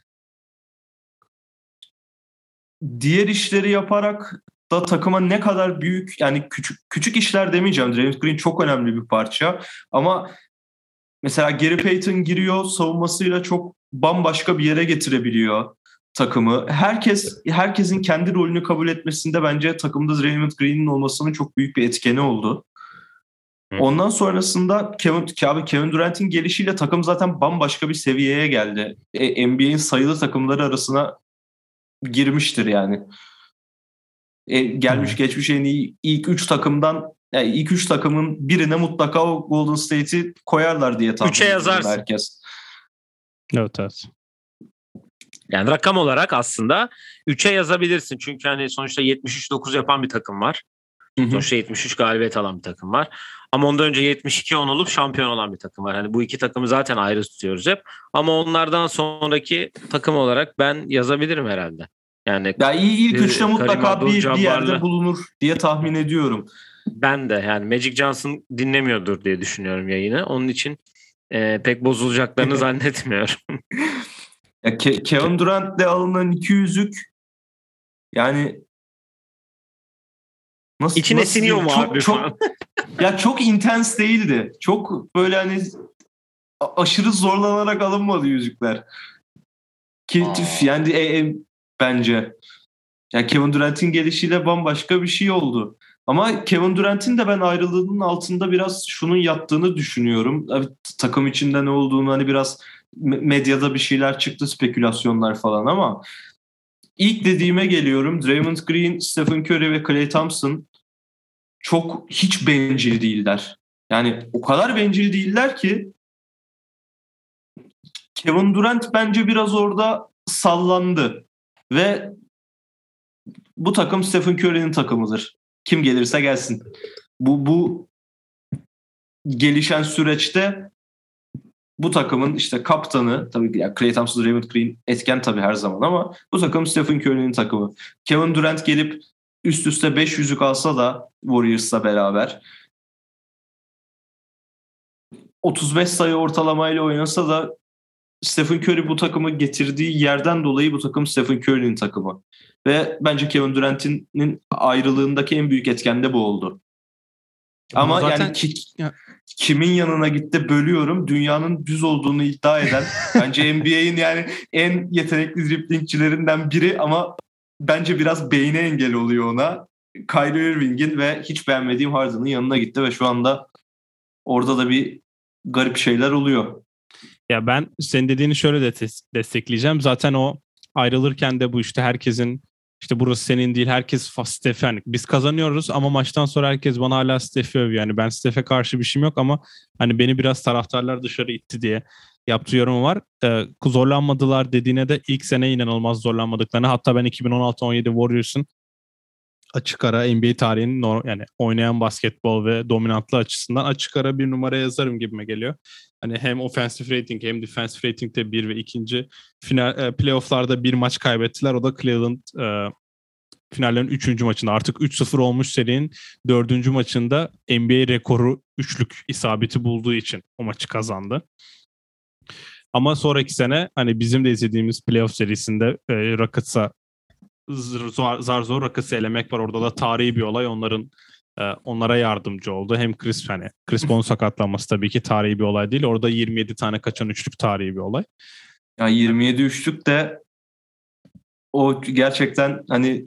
diğer işleri yaparak da takıma ne kadar büyük yani küçük küçük işler demeyeceğim. Draymond Green çok önemli bir parça ama mesela Gary Payton giriyor savunmasıyla çok bambaşka bir yere getirebiliyor takımı. Herkes herkesin kendi rolünü kabul etmesinde bence takımda Draymond Green'in olmasının çok büyük bir etkeni oldu. Ondan sonrasında Kevin, abi Kevin Durant'in gelişiyle takım zaten bambaşka bir seviyeye geldi. E, NBA'in sayılı takımları arasına girmiştir yani. E, gelmiş geçmiş en iyi ilk 3 takımdan yani ilk 3 takımın birine mutlaka o Golden State'i koyarlar diye tahmin Üçe yazarsın. herkes. Evet evet. Yani rakam olarak aslında 3'e yazabilirsin. Çünkü hani sonuçta 73-9 yapan bir takım var. Hı hı. Sonuçta 73 galibiyet alan bir takım var. Ama ondan önce 72-10 olup şampiyon olan bir takım var. Hani bu iki takımı zaten ayrı tutuyoruz hep. Ama onlardan sonraki takım olarak ben yazabilirim herhalde. Yani Ya iyi ilk Ee, üçte mutlaka bir, bir yerde bulunur diye tahmin ediyorum. ben de yani Magic Johnson dinlemiyordur diye düşünüyorum yayını. Onun için e, pek bozulacaklarını zannetmiyorum. Ya Ke- Kevin Durant'le alınan iki yüzük yani nasıl İçine nasıl siniyor mu çok, abi çok, falan? ya çok intens değildi. Çok böyle hani aşırı zorlanarak alınmadı yüzükler. Ki yani e, e, bence. Ya Kevin Durant'in gelişiyle bambaşka bir şey oldu. Ama Kevin Durant'in de ben ayrılığının altında biraz şunun yattığını düşünüyorum. Evet, takım içinde ne olduğunu hani biraz me- medyada bir şeyler çıktı spekülasyonlar falan ama ilk dediğime geliyorum. Draymond Green, Stephen Curry ve Klay Thompson çok hiç bencil değiller. Yani o kadar bencil değiller ki Kevin Durant bence biraz orada sallandı ve bu takım Stephen Curry'nin takımıdır. Kim gelirse gelsin. Bu bu gelişen süreçte bu takımın işte kaptanı tabii ya Klay Thompson, Draymond Green etken tabii her zaman ama bu takım Stephen Curry'nin takımı. Kevin Durant gelip üst üste 5 yüzük alsa da Warriors'la beraber 35 sayı ortalamayla oynasa da Stephen Curry bu takımı getirdiği yerden dolayı bu takım Stephen Curry'nin takımı. Ve bence Kevin Durant'in ayrılığındaki en büyük etken de bu oldu. Ama zaten- yani ki- kimin yanına gitti bölüyorum. Dünyanın düz olduğunu iddia eden bence NBA'in yani en yetenekli driplingçilerinden biri ama bence biraz beyne engel oluyor ona. Kyrie Irving'in ve hiç beğenmediğim Harden'ın yanına gitti ve şu anda orada da bir garip şeyler oluyor. Ya ben senin dediğini şöyle de destekleyeceğim. Zaten o ayrılırken de bu işte herkesin işte burası senin değil herkes fa- Steph yani biz kazanıyoruz ama maçtan sonra herkes bana hala Steph'i övüyor. Yani ben Steph'e karşı bir şeyim yok ama hani beni biraz taraftarlar dışarı itti diye yaptığı yorumu var. Ee, zorlanmadılar dediğine de ilk sene inanılmaz zorlanmadıklarını hatta ben 2016-17 Warriors'ın açık ara NBA tarihinin yani oynayan basketbol ve dominantlı açısından açık ara bir numara yazarım gibime geliyor. Hani hem offensive rating hem defensive rating'de bir ve ikinci final e, playoff'larda bir maç kaybettiler. O da Cleveland e, finallerin üçüncü maçında. Artık 3-0 olmuş serinin dördüncü maçında NBA rekoru üçlük isabeti bulduğu için o maçı kazandı. Ama sonraki sene hani bizim de izlediğimiz playoff serisinde e, Rockets'a zar, zar zor Rockets'ı elemek var. Orada da tarihi bir olay. Onların e, onlara yardımcı oldu. Hem Chris hani Chris Paul'un sakatlanması tabii ki tarihi bir olay değil. Orada 27 tane kaçan üçlük tarihi bir olay. Ya 27 üçlük de o gerçekten hani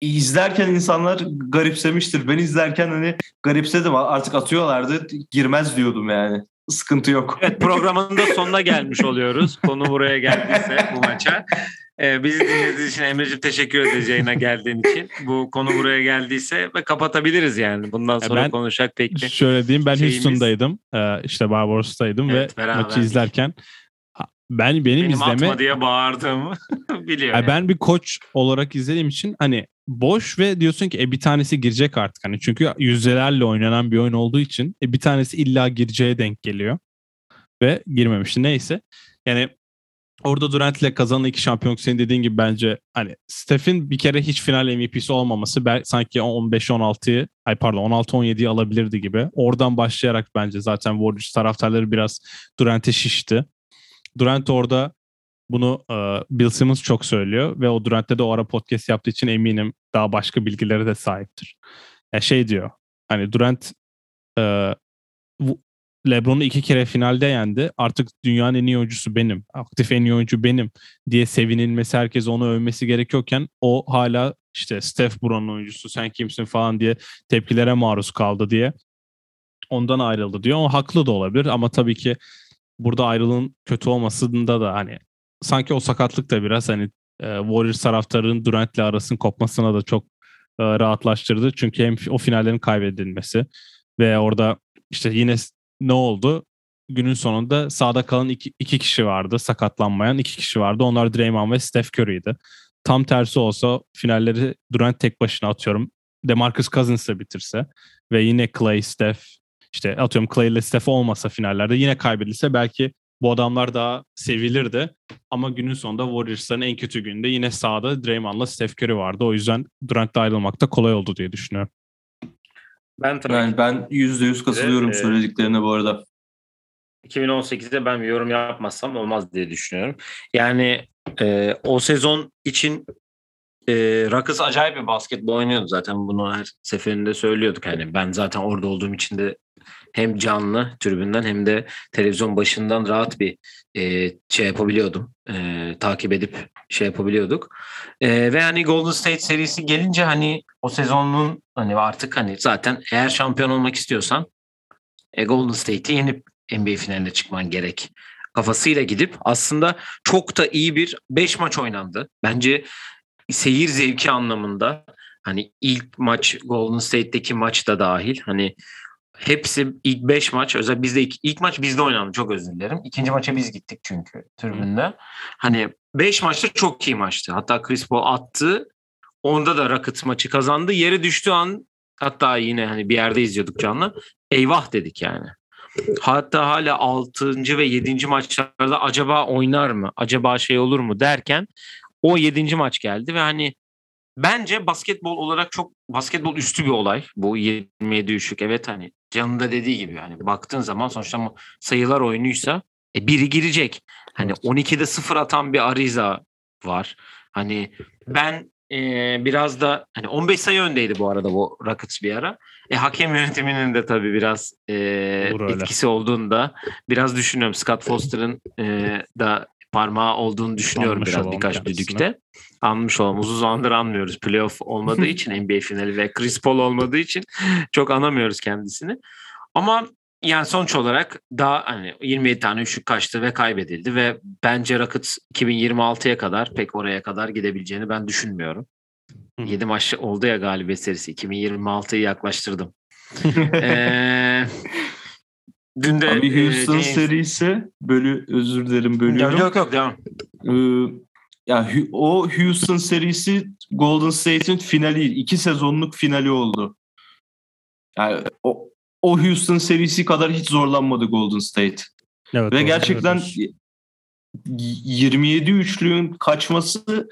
izlerken insanlar garipsemiştir. Ben izlerken hani garipsedim. Artık atıyorlardı. Girmez diyordum yani. Sıkıntı yok. Evet programın da sonuna gelmiş oluyoruz. Konu buraya geldiyse bu maça. Ee, bizi dinlediğiniz için Emre'ciğim teşekkür ederiz yayına geldiğin için. Bu konu buraya geldiyse kapatabiliriz yani. Bundan sonra ben konuşacak pek bir Şöyle diyeyim ben şeyimiz- Houston'daydım. Ee, işte Barbaros'taydım Evet, ve maçı izlerken ben benim, benim izleme diye bağırdığımı biliyor. Ya yani. ben bir koç olarak izlediğim için hani boş ve diyorsun ki e, bir tanesi girecek artık hani çünkü yüzdelerle oynanan bir oyun olduğu için e, bir tanesi illa gireceğe denk geliyor ve girmemişti neyse yani orada Durant ile kazanan iki şampiyonluk senin dediğin gibi bence hani Steph'in bir kere hiç final MVP'si olmaması bel- sanki 15-16'yı ay pardon 16-17'yi alabilirdi gibi oradan başlayarak bence zaten Warriors taraftarları biraz Durant'e şişti. Durant orada bunu e, Bill Simmons çok söylüyor ve o Durant'te de o ara podcast yaptığı için eminim daha başka bilgilere de sahiptir. Ya şey diyor hani Durant e, LeBron'u iki kere finalde yendi. Artık dünyanın en iyi oyuncusu benim. Aktif en iyi oyuncu benim diye sevinilmesi, herkes onu övmesi gerekiyorken o hala işte Steph buranın oyuncusu sen kimsin falan diye tepkilere maruz kaldı diye ondan ayrıldı diyor. O haklı da olabilir ama tabii ki burada ayrılığın kötü olmasında da hani sanki o sakatlık da biraz hani e, Warriors taraftarının Durant'le arasının kopmasına da çok e, rahatlaştırdı. Çünkü hem o finallerin kaybedilmesi ve orada işte yine ne oldu? Günün sonunda sahada kalan iki, iki kişi vardı. Sakatlanmayan iki kişi vardı. Onlar Draymond ve Steph Curry'ydi. Tam tersi olsa finalleri Durant tek başına atıyorum. DeMarcus Cousins'la bitirse ve yine Clay, Steph işte atıyorum Clay ile Steph olmasa finallerde yine kaybedilse belki bu adamlar daha sevilirdi. Ama günün sonunda Warriors'ların en kötü gününde yine sahada Draymond'la Steph Curry vardı. O yüzden Durant'la ayrılmak da kolay oldu diye düşünüyorum. ben tabii Yani ben %100 katılıyorum Ee, söylediklerine bu arada. 2018'de ben bir yorum yapmazsam olmaz diye düşünüyorum. Yani e, o sezon için e, Rockets acayip bir basketbol oynuyordu zaten bunu her seferinde söylüyorduk. Yani ben zaten orada olduğum için de hem canlı tribünden hem de televizyon başından rahat bir e, şey yapabiliyordum. E, takip edip şey yapabiliyorduk. E, ve hani Golden State serisi gelince hani o sezonun hani artık hani zaten eğer şampiyon olmak istiyorsan e, Golden State'i yenip NBA finaline çıkman gerek kafasıyla gidip aslında çok da iyi bir 5 maç oynandı. Bence seyir zevki anlamında hani ilk maç Golden State'deki maç da dahil hani hepsi ilk 5 maç özel bizde ilk, ilk maç bizde oynandı çok özür dilerim. İkinci maça biz gittik çünkü tribünde. Hani 5 maçta çok iyi maçtı. Hatta Chris Paul attı. Onda da Rockets maçı kazandı. Yere düştüğü an hatta yine hani bir yerde izliyorduk canlı. Eyvah dedik yani. Hatta hala 6. ve 7. maçlarda acaba oynar mı? Acaba şey olur mu derken o 7. maç geldi ve hani bence basketbol olarak çok basketbol üstü bir olay. Bu 27 üçlük evet hani Can'ın da dediği gibi hani baktığın zaman sonuçta sayılar oyunuysa e, biri girecek. Hani Evet. 12'de sıfır atan bir Ariza var. Hani ben e, biraz da hani 15 sayı öndeydi bu arada bu Rockets bir ara. E, hakem yönetiminin de tabii biraz e, etkisi olduğunda biraz düşünüyorum. Scott Foster'ın e, da parmağı olduğunu düşünüyorum Anmış biraz birkaç kendisine. düdükte. Anmış olalım. Uzun zamandır anmıyoruz. Playoff olmadığı için NBA finali ve Chris Paul olmadığı için çok anamıyoruz kendisini. Ama yani sonuç olarak daha hani 27 tane üçlük kaçtı ve kaybedildi ve bence Rockets 2026'ya kadar pek oraya kadar gidebileceğini ben düşünmüyorum. Hı. 7 maç oldu ya galibiyet serisi. 2026'yı yaklaştırdım. Ee, dün de Abi e, Houston James- serisi bölü özür dilerim bölüyorum. Yok yok devam. Ee, ya o Houston serisi Golden State'in finali, iki sezonluk finali oldu. Yani o, o Houston serisi kadar hiç zorlanmadı Golden State. Evet, Ve gerçekten söylüyorsun. y- 27 üçlüğün kaçması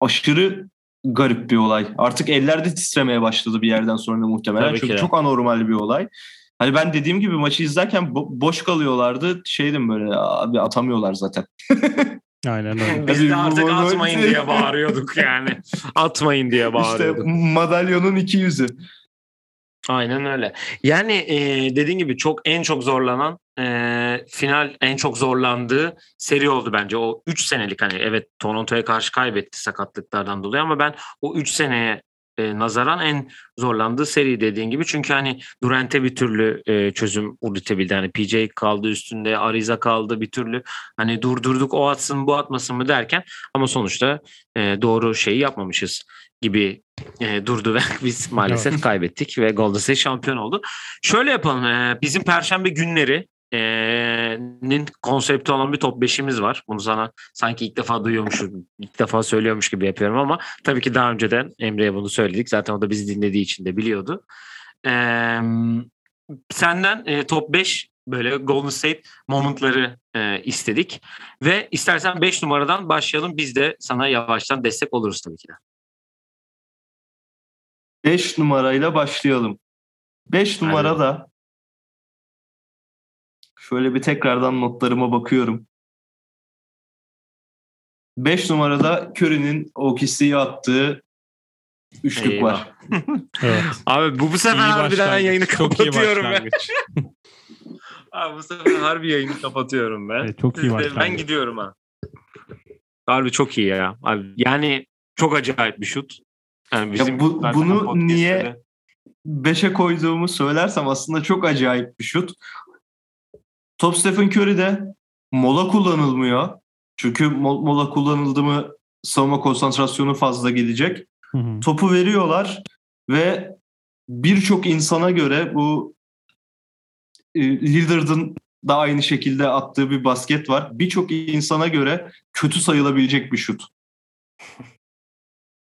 aşırı garip bir olay. Artık ellerde titremeye başladı bir yerden sonra muhtemelen. Tabii ki Çünkü de. çok anormal bir olay. Hani ben dediğim gibi maçı izlerken bo- boş kalıyorlardı. Şeydim böyle abi atamıyorlar zaten. Aynen öyle. Biz de artık atmayın diye bağırıyorduk yani. Atmayın diye İşte bağırıyorduk. madalyonun iki yüzü. Aynen öyle. Yani e, dediğin gibi çok en çok zorlanan e, final en çok zorlandığı seri oldu bence. O 3 senelik hani evet Toronto'ya karşı kaybetti sakatlıklardan dolayı ama ben o 3 seneye e, nazaran en zorlandığı seri dediğin gibi. Çünkü hani Durant'e bir türlü e, çözüm üretebildi. Hani PJ kaldı üstünde, Ariza kaldı bir türlü. Hani durdurduk o atsın bu atmasın mı derken ama sonuçta e, doğru şeyi yapmamışız gibi e, durdu ve biz maalesef Evet. kaybettik ve Golden State şampiyon oldu. Şöyle yapalım. e, bizim perşembe günleri nin konsepti olan bir top 5'imiz var. Bunu sana sanki ilk defa duyuyormuşum, ilk defa söylüyormuş gibi yapıyorum ama tabii ki daha önceden Emre'ye bunu söyledik. Zaten o da bizi dinlediği için de biliyordu. Ee, senden e, top 5 böyle Golden State momentları e, istedik ve istersen 5 numaradan başlayalım. Biz de sana yavaştan destek oluruz tabii ki de. 5 numarayla başlayalım. 5 Hadi numara da şöyle bir tekrardan notlarıma bakıyorum. 5 numarada Curry'nin OKC'ye attığı üçlük Eyvah. var. Evet. Abi bu bu sefer İyi harbiden ben yayını Çok iyi kapatıyorum ben. başlangıç. Abi bu sefer harbi yayını kapatıyorum ben. Evet, çok iyi başlangıç. Ben gidiyorum ha. Harbi çok iyi ya. Abi, yani çok acayip bir şut. Yani bizim bu- zaten bunu niye- de- 5'e koyduğumu söylersem aslında çok acayip bir şut. Top Stephen Curry'de mola kullanılmıyor. Çünkü mo- mola kullanıldı mı savunma konsantrasyonu fazla gelecek. Hı hı. topu veriyorlar ve birçok insana göre bu e, Lillard'ın da aynı şekilde attığı bir basket var. Birçok insana göre kötü sayılabilecek bir şut.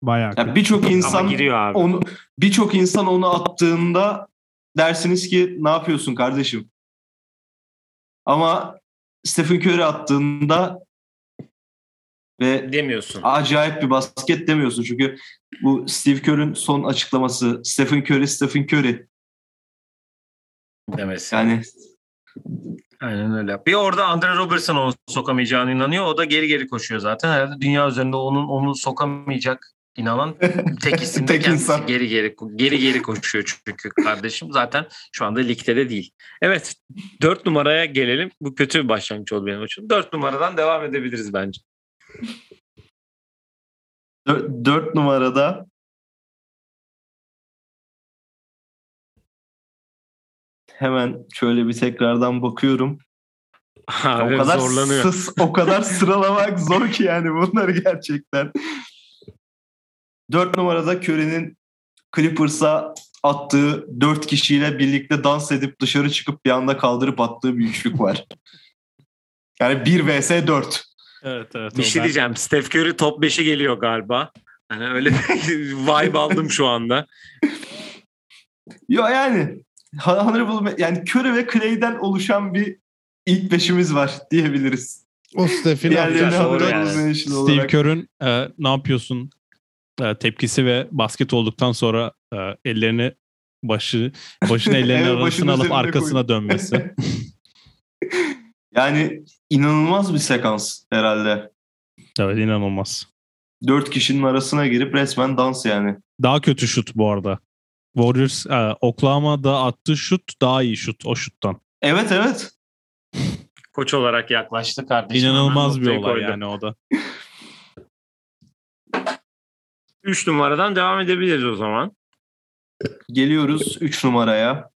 Bayağı. Yani birçok insan onu birçok insan onu attığında dersiniz ki ne yapıyorsun kardeşim? Ama Stephen Curry attığında ve demiyorsun. acayip bir basket demiyorsun. Çünkü bu Steve Kerr'ün son açıklaması Stephen Curry, Stephen Curry. demesi. Yani Aynen öyle. Bir orada Andre Robertson onu sokamayacağına inanıyor. O da geri geri koşuyor zaten. Herhalde dünya üzerinde onun onu sokamayacak inanan tek isim Tek kendisi. insan. Geri geri geri geri koşuyor çünkü kardeşim zaten şu anda ligde de değil. Evet. Dört numaraya gelelim. Bu kötü bir başlangıç oldu benim için. Dört numaradan devam edebiliriz bence. dö- dört numarada hemen şöyle bir tekrardan bakıyorum. Abi o kadar zorlanıyor. sıs- o kadar sıralamak zor ki yani bunları gerçekten. Dört numarada Curry'nin Clippers'a attığı dört kişiyle birlikte dans edip dışarı çıkıp bir anda kaldırıp attığı bir üçlük var. Yani 1 vs 4. Evet evet. Bir şey ben- diyeceğim. Steph Curry top 5'e geliyor galiba. Hani öyle vibe aldım şu anda. Yo yani Honorable yani Curry ve Clay'den oluşan bir ilk beşimiz var diyebiliriz. O Steph'in yani. Steve. Kerr'ün e, ne yapıyorsun e, tepkisi ve basket olduktan sonra e, ellerini başı başını ellerinin Evet, başının arasına alıp arkasına koyup. dönmesi. Yani inanılmaz bir sekans herhalde. evet inanılmaz. Dört kişinin arasına girip resmen dans yani. Daha kötü şut bu arada. Warriors e, Oklahoma'da attığı şut daha iyi şut o şuttan. Evet evet. Koç olarak yaklaştı kardeşim. İnanılmaz bir olay koydu. yani o da. 3 numaradan devam edebiliriz o zaman. Geliyoruz 3 numaraya.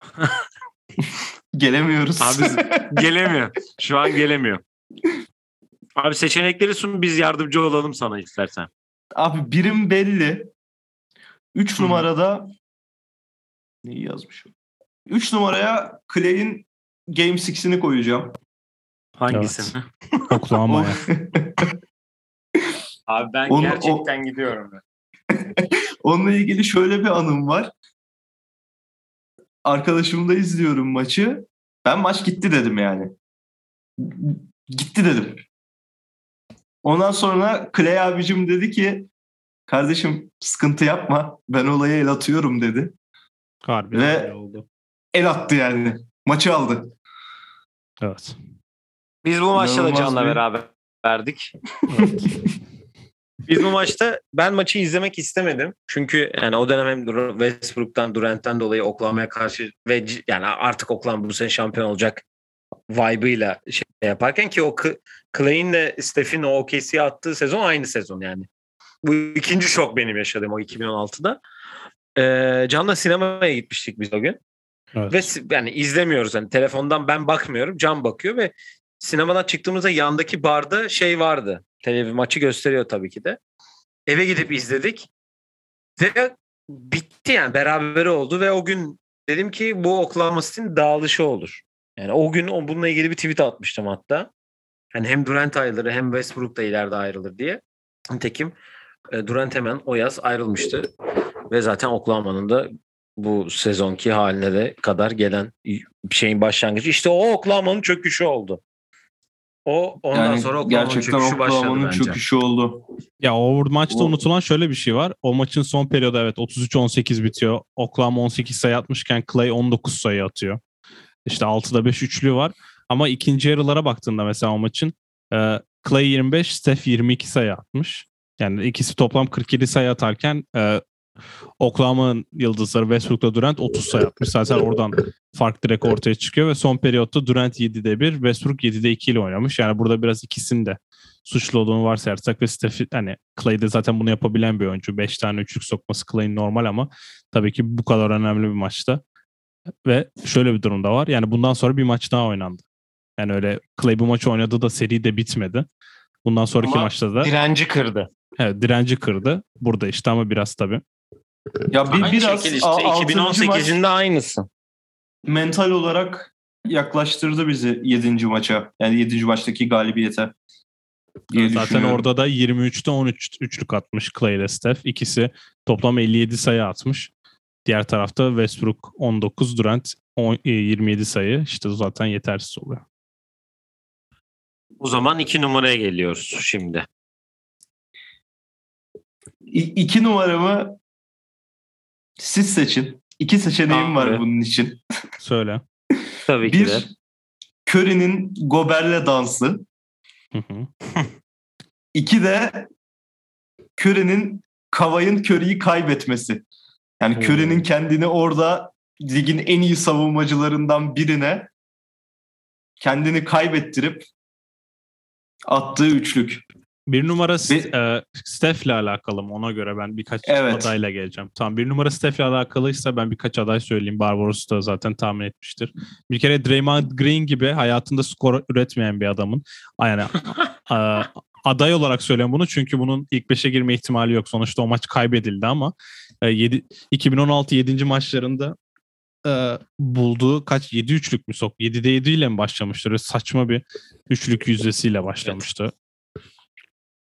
Gelemiyoruz. Abi gelemiyor. Şu an gelemiyor. Abi seçenekleri sun biz yardımcı olalım sana istersen. Abi birim belli. 3 Hı. numarada neyi yazmış? 3 numaraya Clay'in Game 6'ini koyacağım. Hangisini? Oklahoma'ya. Abi ben Onu- gerçekten gidiyorum. Ben. Onunla ilgili şöyle bir anım var. Arkadaşımla izliyorum maçı. Ben maç gitti dedim yani. Gitti dedim. Ondan sonra Clay abicim dedi ki kardeşim sıkıntı yapma ben olaya el atıyorum dedi. Harbi Ve- oldu. El attı yani. Maçı aldı. Evet. Biz bu maçta da Can'la beraber verdik. Biz bu maçta ben maçı izlemek istemedim. Çünkü yani o dönem hem Westbrook'tan Durant'ten dolayı Oklahoma'ya karşı ve yani artık Oklahoma bu sene şampiyon olacak vibe'ıyla şey yaparken ki o Clay'in de Steph'in o OKC'ye attığı sezon aynı sezon yani. Bu ikinci şok benim yaşadığım o 2016'da. Ee, Can'la sinemaya gitmiştik biz o gün. Evet. Ve yani izlemiyoruz hani telefondan ben bakmıyorum Can bakıyor ve sinemadan çıktığımızda yandaki barda şey vardı. Televizyon maçı gösteriyor tabii ki de. Eve gidip izledik. Ve bitti yani beraber oldu ve o gün dedim ki bu Oklahoma City'nin dağılışı olur. Yani o gün bununla ilgili bir tweet atmıştım hatta. Yani hem Durant ayrılır hem Westbrook da ileride ayrılır diye. Nitekim e, Durant hemen o yaz ayrılmıştı. Ve zaten Oklahoma'nın da bu sezonki haline de kadar gelen şeyin başlangıcı. İşte o Oklahoma'nın çöküşü oldu. O ondan yani sonra Oklahoma'nın gerçekten çöküşü Oklahoma'nın başladı çöküşü oldu. Ya o maçta o... unutulan şöyle bir şey var. O maçın son periyodu evet 33-18 bitiyor. Oklahoma 18 sayı atmışken Clay 19 sayı atıyor. İşte 6'da 5 üçlü var. Ama ikinci yarılara baktığında mesela o maçın e, Clay 25, Steph 22 sayı atmış. Yani ikisi toplam 47 sayı atarken e, Oklahoma'nın yıldızları Westbrook'la Durant 30 sayı atmış. Zaten oradan fark direkt ortaya çıkıyor ve son periyotta Durant 7'de 1, Westbrook 7'de 2 ile oynamış. Yani burada biraz ikisinin de suçlu olduğunu varsayarsak ve Steph hani Clay de zaten bunu yapabilen bir oyuncu. 5 tane üçlük sokması Clay'in normal ama tabii ki bu kadar önemli bir maçta. Ve şöyle bir durumda var. Yani bundan sonra bir maç daha oynandı. Yani öyle Clay bu maçı oynadı da seri de bitmedi. Bundan sonraki ama maçta da direnci kırdı. Evet, direnci kırdı. Burada işte ama biraz tabii. Ya bir, Aynı biraz işte, 2018'in de aynısı. Mental olarak yaklaştırdı bizi 7. maça. Yani 7. maçtaki galibiyete. Zaten orada da 23'te 13 üçlük atmış Clay ile Steph. İkisi toplam 57 sayı atmış. Diğer tarafta Westbrook 19, Durant 10, 27 sayı. İşte zaten yetersiz oluyor. O zaman iki numaraya geliyoruz şimdi. İ- iki numaramı siz seçin. İki seçeneğim Abi. var bunun için. Söyle. Tabii ki Bir, de. Curry'nin Gober'le dansı. İki de Curry'nin Kavay'ın Curry'yi kaybetmesi. Yani hmm. Curry'nin kendini orada ligin en iyi savunmacılarından birine kendini kaybettirip attığı üçlük. Bir numara bir, e, Steph'le alakalı mı? Ona göre ben birkaç evet. adayla geleceğim. Tamam bir numara Steph'le alakalıysa ben birkaç aday söyleyeyim. Barbaros da zaten tahmin etmiştir. Bir kere Draymond Green gibi hayatında skor üretmeyen bir adamın yani a, aday olarak söylüyorum bunu çünkü bunun ilk beşe girme ihtimali yok. Sonuçta o maç kaybedildi ama e, 7, 2016 7. maçlarında e, bulduğu kaç 7 üçlük mü sok? 7'de 7 ile mi başlamıştı? Saçma bir üçlük yüzdesiyle başlamıştı. Evet.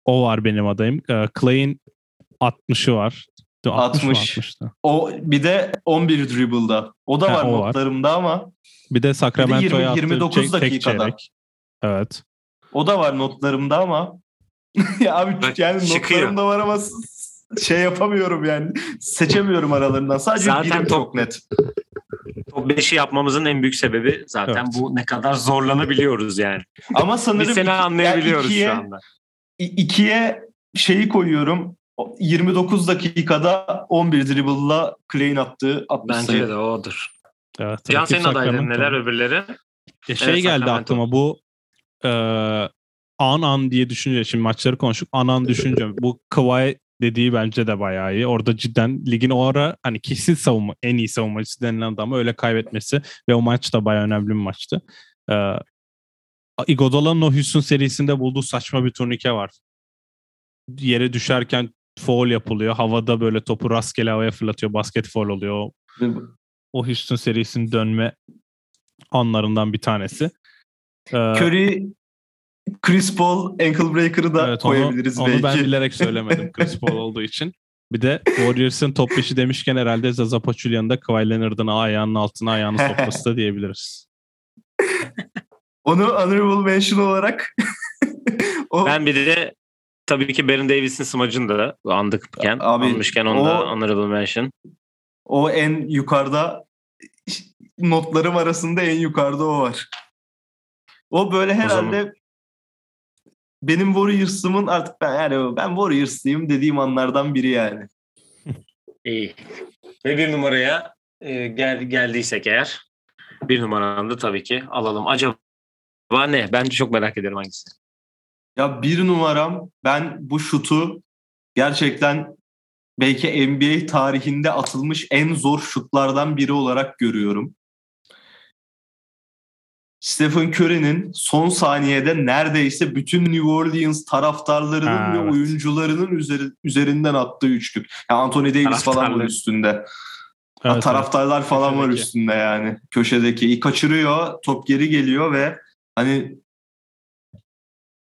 O var benim adayım. E, Clay'in 60'ı var. 60. 60 o bir de 11 dribble'da. O da ha, var o notlarımda var. ama. Bir de Sacramento'ya attığı 29 çek, dakikada. Evet. O da var notlarımda ama. ya abi yani çıkıyor. notlarımda var ama şey yapamıyorum yani. Seçemiyorum aralarından. Sadece zaten top, çok net. Top 5'i yapmamızın en büyük sebebi zaten evet. bu ne kadar zorlanabiliyoruz yani. Ama sanırım Biz seni anlayabiliyoruz yani ikiye, şu anda. İkiye şeyi koyuyorum. 29 dakikada 11 dribble'la Clay'in attığı 60 Bence sayı. de odur. Evet, Can senin adayların neler öbürleri? E şey evet, geldi aklıma bu e, an an diye düşünce şimdi maçları konuştuk an an düşünce bu Kawhi dediği bence de bayağı iyi. Orada cidden ligin o ara hani kesin savunma en iyi savunmacısı denilen adamı öyle kaybetmesi ve o maç da bayağı önemli bir maçtı. Ee, Iguodala'nın o Houston serisinde bulduğu saçma bir turnike var. Yere düşerken foul yapılıyor. Havada böyle topu rastgele havaya fırlatıyor. Basket foul oluyor. O, Houston serisinin dönme anlarından bir tanesi. Ee, Curry Chris Paul ankle breaker'ı da evet, koyabiliriz onu, belki. Onu ben bilerek söylemedim Chris Paul olduğu için. Bir de Warriors'ın top 5'i demişken herhalde Zaza Pachulian'ın da Kawhi Leonard'ın ayağının altına ayağını sokması da diyebiliriz. Onu honorable mention olarak o... Ben bir de tabii ki Baron Davis'in smacını da andıkken, Abi, anmışken onu o, da honorable mention. O en yukarıda notlarım arasında en yukarıda o var. O böyle herhalde o benim Warriors'ımın artık ben yani ben Warriors'lıyım dediğim anlardan biri yani. İyi. Ve bir numaraya e, gel, geldiysek eğer bir numaranı da tabii ki alalım. Acaba Var ne? Ben de çok merak ediyorum hangisi. Ya bir numaram ben bu şutu gerçekten belki NBA tarihinde atılmış en zor şutlardan biri olarak görüyorum. Stephen Curry'nin son saniyede neredeyse bütün New Orleans taraftarlarının Ha, ve evet. oyuncularının üzeri, üzerinden attığı üçlük. Yani Anthony Davis falan var üstünde. Ha, Evet, taraftarlar falan var Köşedeki. üstünde yani. Köşedeki. İyi kaçırıyor, top geri geliyor ve hani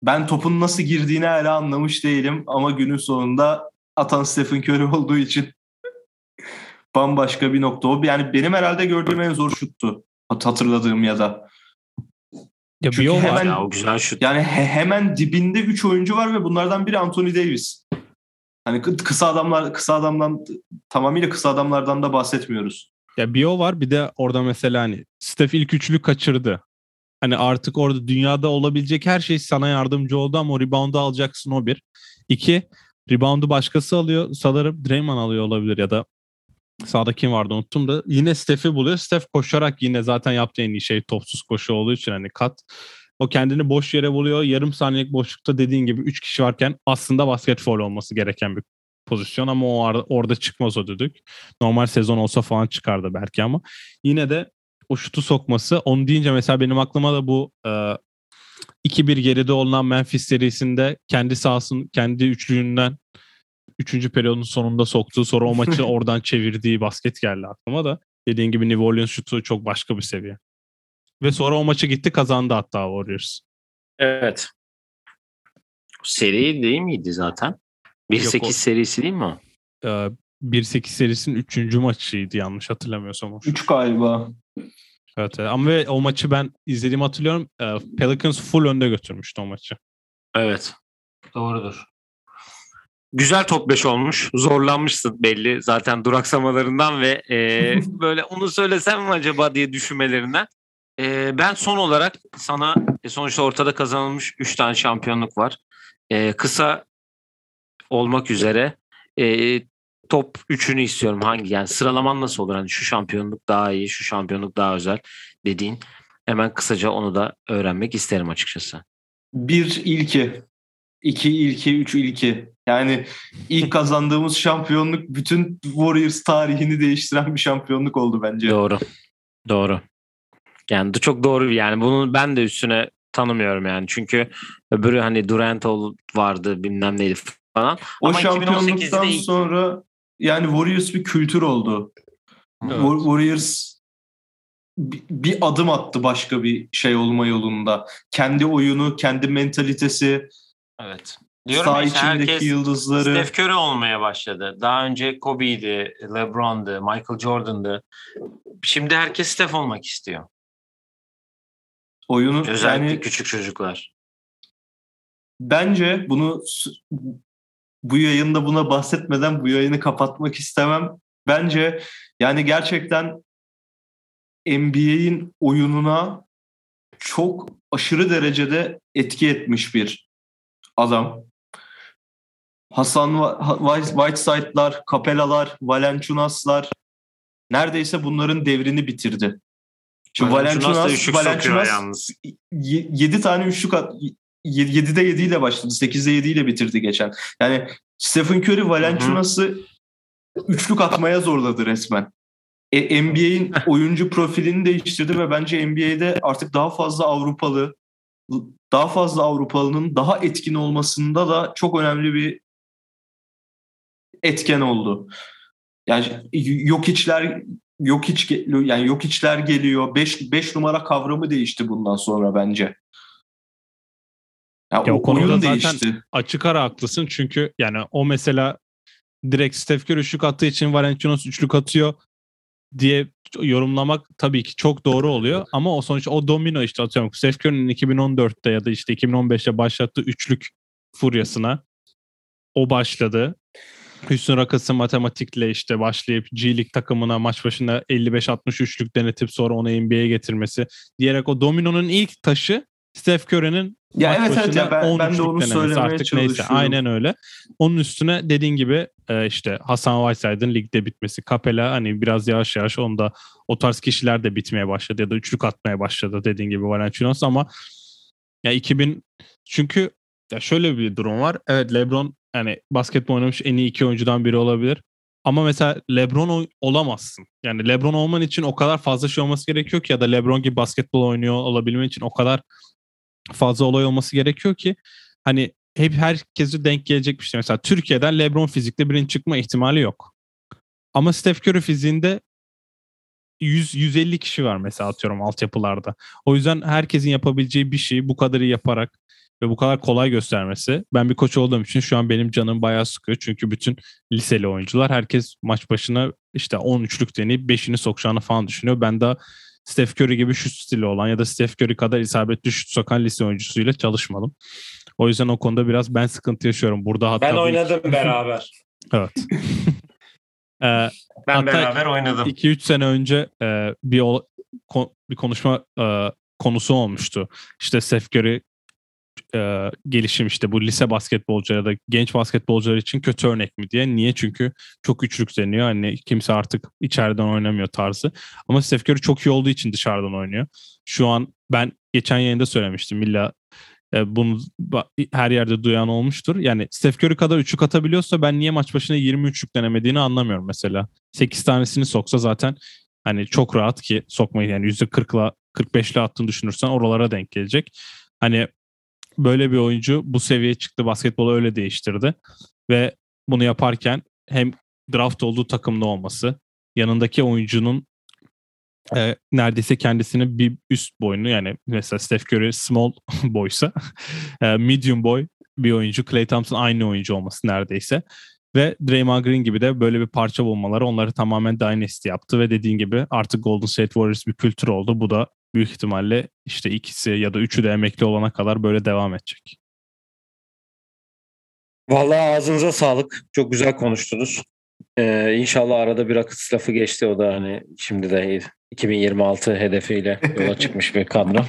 ben topun nasıl girdiğini hala anlamış değilim ama günün sonunda atan Stephen Curry olduğu için bambaşka bir nokta o. Yani benim herhalde gördüğüm en zor şuttu. Hat- Hatırladığım ya da. Ya Çünkü bir o var. hemen- Ya o güzel şut. Yani he- hemen dibinde 3 oyuncu var ve bunlardan biri Anthony Davis. Hani kı- kısa adamlar kısa adamdan tamamıyla kısa adamlardan da bahsetmiyoruz. Ya bir o var bir de orada mesela hani Steph ilk üçlü kaçırdı. Hani artık orada dünyada olabilecek her şey sana yardımcı oldu ama o reboundu alacaksın o bir. İki, reboundu başkası alıyor. Sanırım Draymond alıyor olabilir ya da sağda kim vardı unuttum da. Yine Steph'i buluyor. Steph koşarak yine zaten yaptığı en iyi şey topsuz koşu olduğu için hani kat. O kendini boş yere buluyor. Yarım saniyelik boşlukta dediğin gibi 3 kişi varken aslında basket foul olması gereken bir pozisyon ama o ar- orada çıkmaz o düdük. Normal sezon olsa falan çıkardı belki ama yine de o şutu sokması onu deyince mesela benim aklıma da bu e, 2-1 geride olunan Memphis serisinde kendi sahasının kendi üçlüğünden 3. periyodun sonunda soktuğu sonra o maçı oradan çevirdiği basket geldi aklıma da. Dediğin gibi New Orleans şutu çok başka bir seviye. Ve sonra o maçı gitti kazandı hatta Warriors. Evet. Seri değil miydi zaten? 1-8 Yok, o- serisi değil mi o? E, 1-8 serisinin 3. maçıydı yanlış hatırlamıyorsam. o. 3 galiba. Evet, evet. ama ve o maçı ben izlediğimi hatırlıyorum. E, Pelicans full önde götürmüştü o maçı. Evet. Doğrudur. Güzel top 5 olmuş. Zorlanmışsın belli zaten duraksamalarından ve e, böyle onu söylesem mi acaba diye düşünmelerinden. E, ben son olarak sana e, sonuçta ortada kazanılmış 3 tane şampiyonluk var. E, kısa olmak üzere e, top 3'ünü istiyorum. Hangi yani sıralaman nasıl olur? Hani şu şampiyonluk daha iyi, şu şampiyonluk daha özel dediğin. Hemen kısaca onu da öğrenmek isterim açıkçası. Bir ilki. iki ilki, üç ilki. Yani ilk kazandığımız şampiyonluk bütün Warriors tarihini değiştiren bir şampiyonluk oldu bence. Doğru. Doğru. Yani çok doğru yani bunu ben de üstüne tanımıyorum yani. Çünkü öbürü hani Durant vardı bilmem neydi falan. O Ama 2018'de şampiyonluktan ilk- sonra yani Warriors bir kültür oldu. Evet. Wa- Warriors bi- bir adım attı başka bir şey olma yolunda. Kendi oyunu, kendi mentalitesi, Evet. saha içindeki yıldızları. Steph Curry olmaya başladı. Daha önce Kobe'ydi, LeBron'du, Michael Jordan'dı. Şimdi herkes Steph olmak istiyor. oyunu Özellikle yani küçük çocuklar. bence bunu bu yayında buna bahsetmeden bu yayını kapatmak istemem. Bence yani gerçekten NBA'in oyununa çok aşırı derecede etki etmiş bir adam. Hasan Whiteside'lar, Capella'lar, Valenciunas'lar neredeyse bunların devrini bitirdi. Şimdi sokuyor Valenciunas yalnız. 7 tane üçlük at 7'de 7 ile başladı. 8'de 7 ile bitirdi geçen. Yani Stephen Curry Valenciunas'ı üçlük atmaya zorladı resmen. E, NBA'in oyuncu profilini değiştirdi ve bence NBA'de artık daha fazla Avrupalı daha fazla Avrupalının daha etkin olmasında da çok önemli bir etken oldu. Yani yok içler yok hiç yani yok içler geliyor. 5 5 numara kavramı değişti bundan sonra bence. Ya, Ya o o konuda oyun zaten- değişti. Açık ara haklısın çünkü yani o mesela direkt Steph Curry üçlük attığı için Valenciunas üçlük atıyor diye yorumlamak tabii ki çok doğru oluyor ama o sonuç o domino işte atıyorum Steph Curry'nin 2014'te ya da işte 2015'te başlattığı üçlük furyasına o başladı. Hüsnü Rakas'ın matematikle işte başlayıp G League takımına maç başına 55-60 üçlük denetip sonra onu NBA'ye getirmesi diyerek o dominonun ilk taşı Steph Curry'nin Ya evet evet ya ben, 10 ben de onu söylemeye artık çalışıyorum. neyse aynen öyle. Onun üstüne dediğin gibi e, işte Hasan Whiteside'ın ligde bitmesi. Capella hani biraz yavaş yavaş onda o tarz kişiler de bitmeye başladı ya da üçlük atmaya başladı dediğin gibi Valenciunas ama Ya 2000 çünkü ya şöyle bir durum var. Evet LeBron yani basketbol oynamış en iyi iki oyuncudan biri olabilir. Ama mesela LeBron olamazsın. Yani LeBron olman için o kadar fazla şey olması gerekiyor ki ya da LeBron gibi basketbol oynuyor olabilmen için o kadar fazla olay olması gerekiyor ki hani hep herkesi denk gelecek bir şey. Mesela Türkiye'den LeBron fizikte birinci çıkma ihtimali yok. Ama Steph Curry fiziğinde 100 150 kişi var mesela atıyorum altyapılarda. O yüzden herkesin yapabileceği bir şeyi bu kadarı yaparak ve bu kadar kolay göstermesi. Ben bir koç olduğum için şu an benim canım bayağı sıkıyor. Çünkü bütün liseli oyuncular herkes maç başına işte 13'lük deneyip 5'ini sokacağını falan düşünüyor. Ben de Steph Curry gibi şut stili olan ya da Steph Curry kadar isabetli şut sokan lise oyuncusuyla çalışmadım. O yüzden o konuda biraz ben sıkıntı yaşıyorum. Burada hatta ben oynadım bir... beraber. evet. ee, ben beraber oynadım. 2-3 sene önce e, bir bir konuşma e, konusu olmuştu. İşte Steph Curry e, gelişim işte bu lise basketbolcuları ya da genç basketbolcular için kötü örnek mi diye. Niye? Çünkü çok üçlük deniyor. Hani kimse artık içeriden oynamıyor tarzı. Ama Steph Curry çok iyi olduğu için dışarıdan oynuyor. Şu an ben geçen yayında söylemiştim. İlla e, bunu her yerde duyan olmuştur. Yani Steph Curry kadar üçlük atabiliyorsa ben niye maç başına 20 üçlük denemediğini anlamıyorum mesela. 8 tanesini soksa zaten hani çok rahat ki sokmayı yani %40'la 45'le attığını düşünürsen oralara denk gelecek. Hani böyle bir oyuncu bu seviyeye çıktı. Basketbolu öyle değiştirdi. Ve bunu yaparken hem draft olduğu takımda olması, yanındaki oyuncunun e, neredeyse kendisini bir üst boyunu yani mesela Steph Curry small boysa e, medium boy bir oyuncu. Clay Thompson aynı oyuncu olması neredeyse. Ve Draymond Green gibi de böyle bir parça bulmaları onları tamamen dynasty yaptı ve dediğin gibi artık Golden State Warriors bir kültür oldu. Bu da büyük ihtimalle işte ikisi ya da üçü de emekli olana kadar böyle devam edecek. Vallahi ağzınıza sağlık. Çok güzel konuştunuz. Ee, inşallah arada bir akıs lafı geçti. O da hani şimdi de 2026 hedefiyle yola çıkmış bir kadro.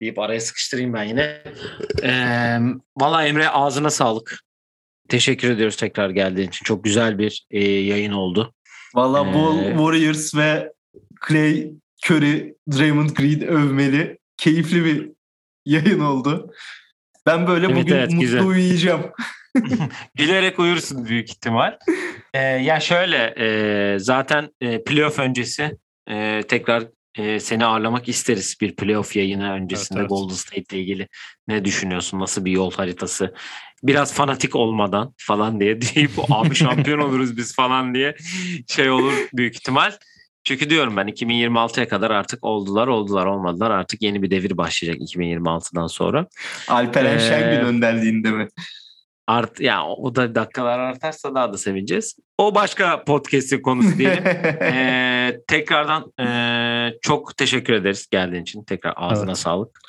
deyip araya sıkıştırayım ben yine. Ee, Valla Emre ağzına sağlık. Teşekkür ediyoruz tekrar geldiğin için. Çok güzel bir e, yayın oldu. Valla ee, bu Warriors ve Clay Curry, Draymond Green övmeli. Keyifli bir yayın oldu. Ben böyle evet, bugün evet, mutlu güzel. uyuyacağım. Gülerek uyursun büyük ihtimal. Ee, ya şöyle e, zaten e, playoff öncesi e, tekrar e, seni ağırlamak isteriz bir playoff yayını öncesinde evet, evet. Golden State ile ilgili. Ne düşünüyorsun? Nasıl bir yol haritası? Biraz fanatik olmadan falan diye deyip abi şampiyon oluruz biz falan diye şey olur büyük ihtimal. Çünkü diyorum ben 2026'ya kadar artık oldular oldular olmadılar artık yeni bir devir başlayacak 2026'dan sonra. Alperen ee, Şengün önderliğinde mi? Art, ya o da dakikalar artarsa daha da sevineceğiz. O başka podcast'in konusu diyelim. ee, tekrardan e, çok teşekkür ederiz geldiğin için. Tekrar ağzına evet. sağlık.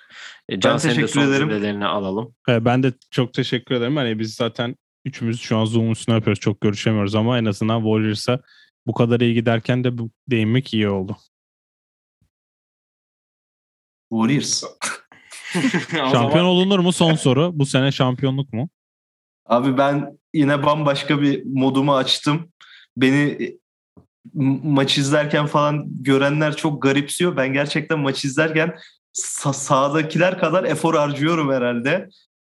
E, Can ben teşekkür ederim. cümlelerini alalım. Ben de çok teşekkür ederim. Hani biz zaten üçümüz şu an Zoom üstüne yapıyoruz. Çok görüşemiyoruz ama en azından Warriors'a bu kadar iyi giderken de bu değinmek iyi oldu. Warriors. şampiyon olunur mu son soru? Bu sene şampiyonluk mu? Abi ben yine bambaşka bir modumu açtım. Beni maç izlerken falan görenler çok garipsiyor. Ben gerçekten maç izlerken sağ- sağdakiler kadar efor harcıyorum herhalde.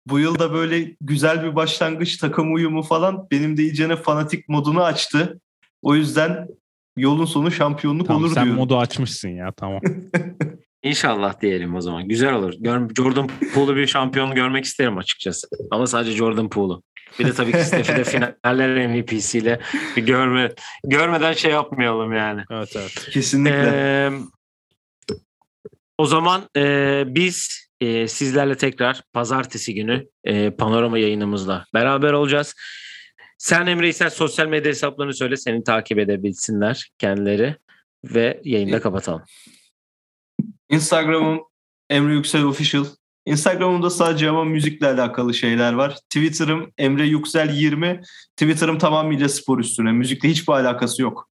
Bu yıl da böyle güzel bir başlangıç takım uyumu falan benim de iyicene fanatik modunu açtı. O yüzden yolun sonu şampiyonluk tamam, olur sen diyorum. Sen modu açmışsın ya tamam. İnşallah diyelim o zaman. Güzel olur. Jordan Poole'u bir şampiyon görmek isterim açıkçası. Ama sadece Jordan Poole'u. Bir de tabii ki Steph'i de finaller MVP'siyle bir görme görmeden şey yapmayalım yani. Evet evet. Kesinlikle. Ee, o zaman e, biz e, sizlerle tekrar pazartesi günü e, panorama yayınımızla beraber olacağız. Sen Emre ise sosyal medya hesaplarını söyle seni takip edebilsinler kendileri ve yayında kapatalım. Instagram'ım Emre Yüksel Official. Instagram'ımda sadece ama müzikle alakalı şeyler var. Twitter'ım Emre Yüksel 20. Twitter'ım tamamıyla spor üstüne. Müzikle hiçbir alakası yok.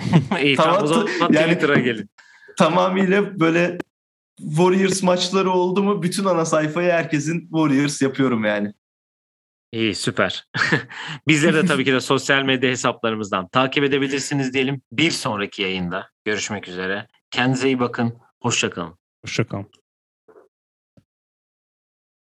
İyi tamam, tamam o zaman yani, Twitter'a gelin. Tamamıyla böyle Warriors maçları oldu mu bütün ana sayfayı herkesin Warriors yapıyorum yani. İyi süper. Bizleri de tabii ki de sosyal medya hesaplarımızdan takip edebilirsiniz diyelim. Bir sonraki yayında görüşmek üzere. Kendinize iyi bakın. Hoşçakalın. Hoşçakalın.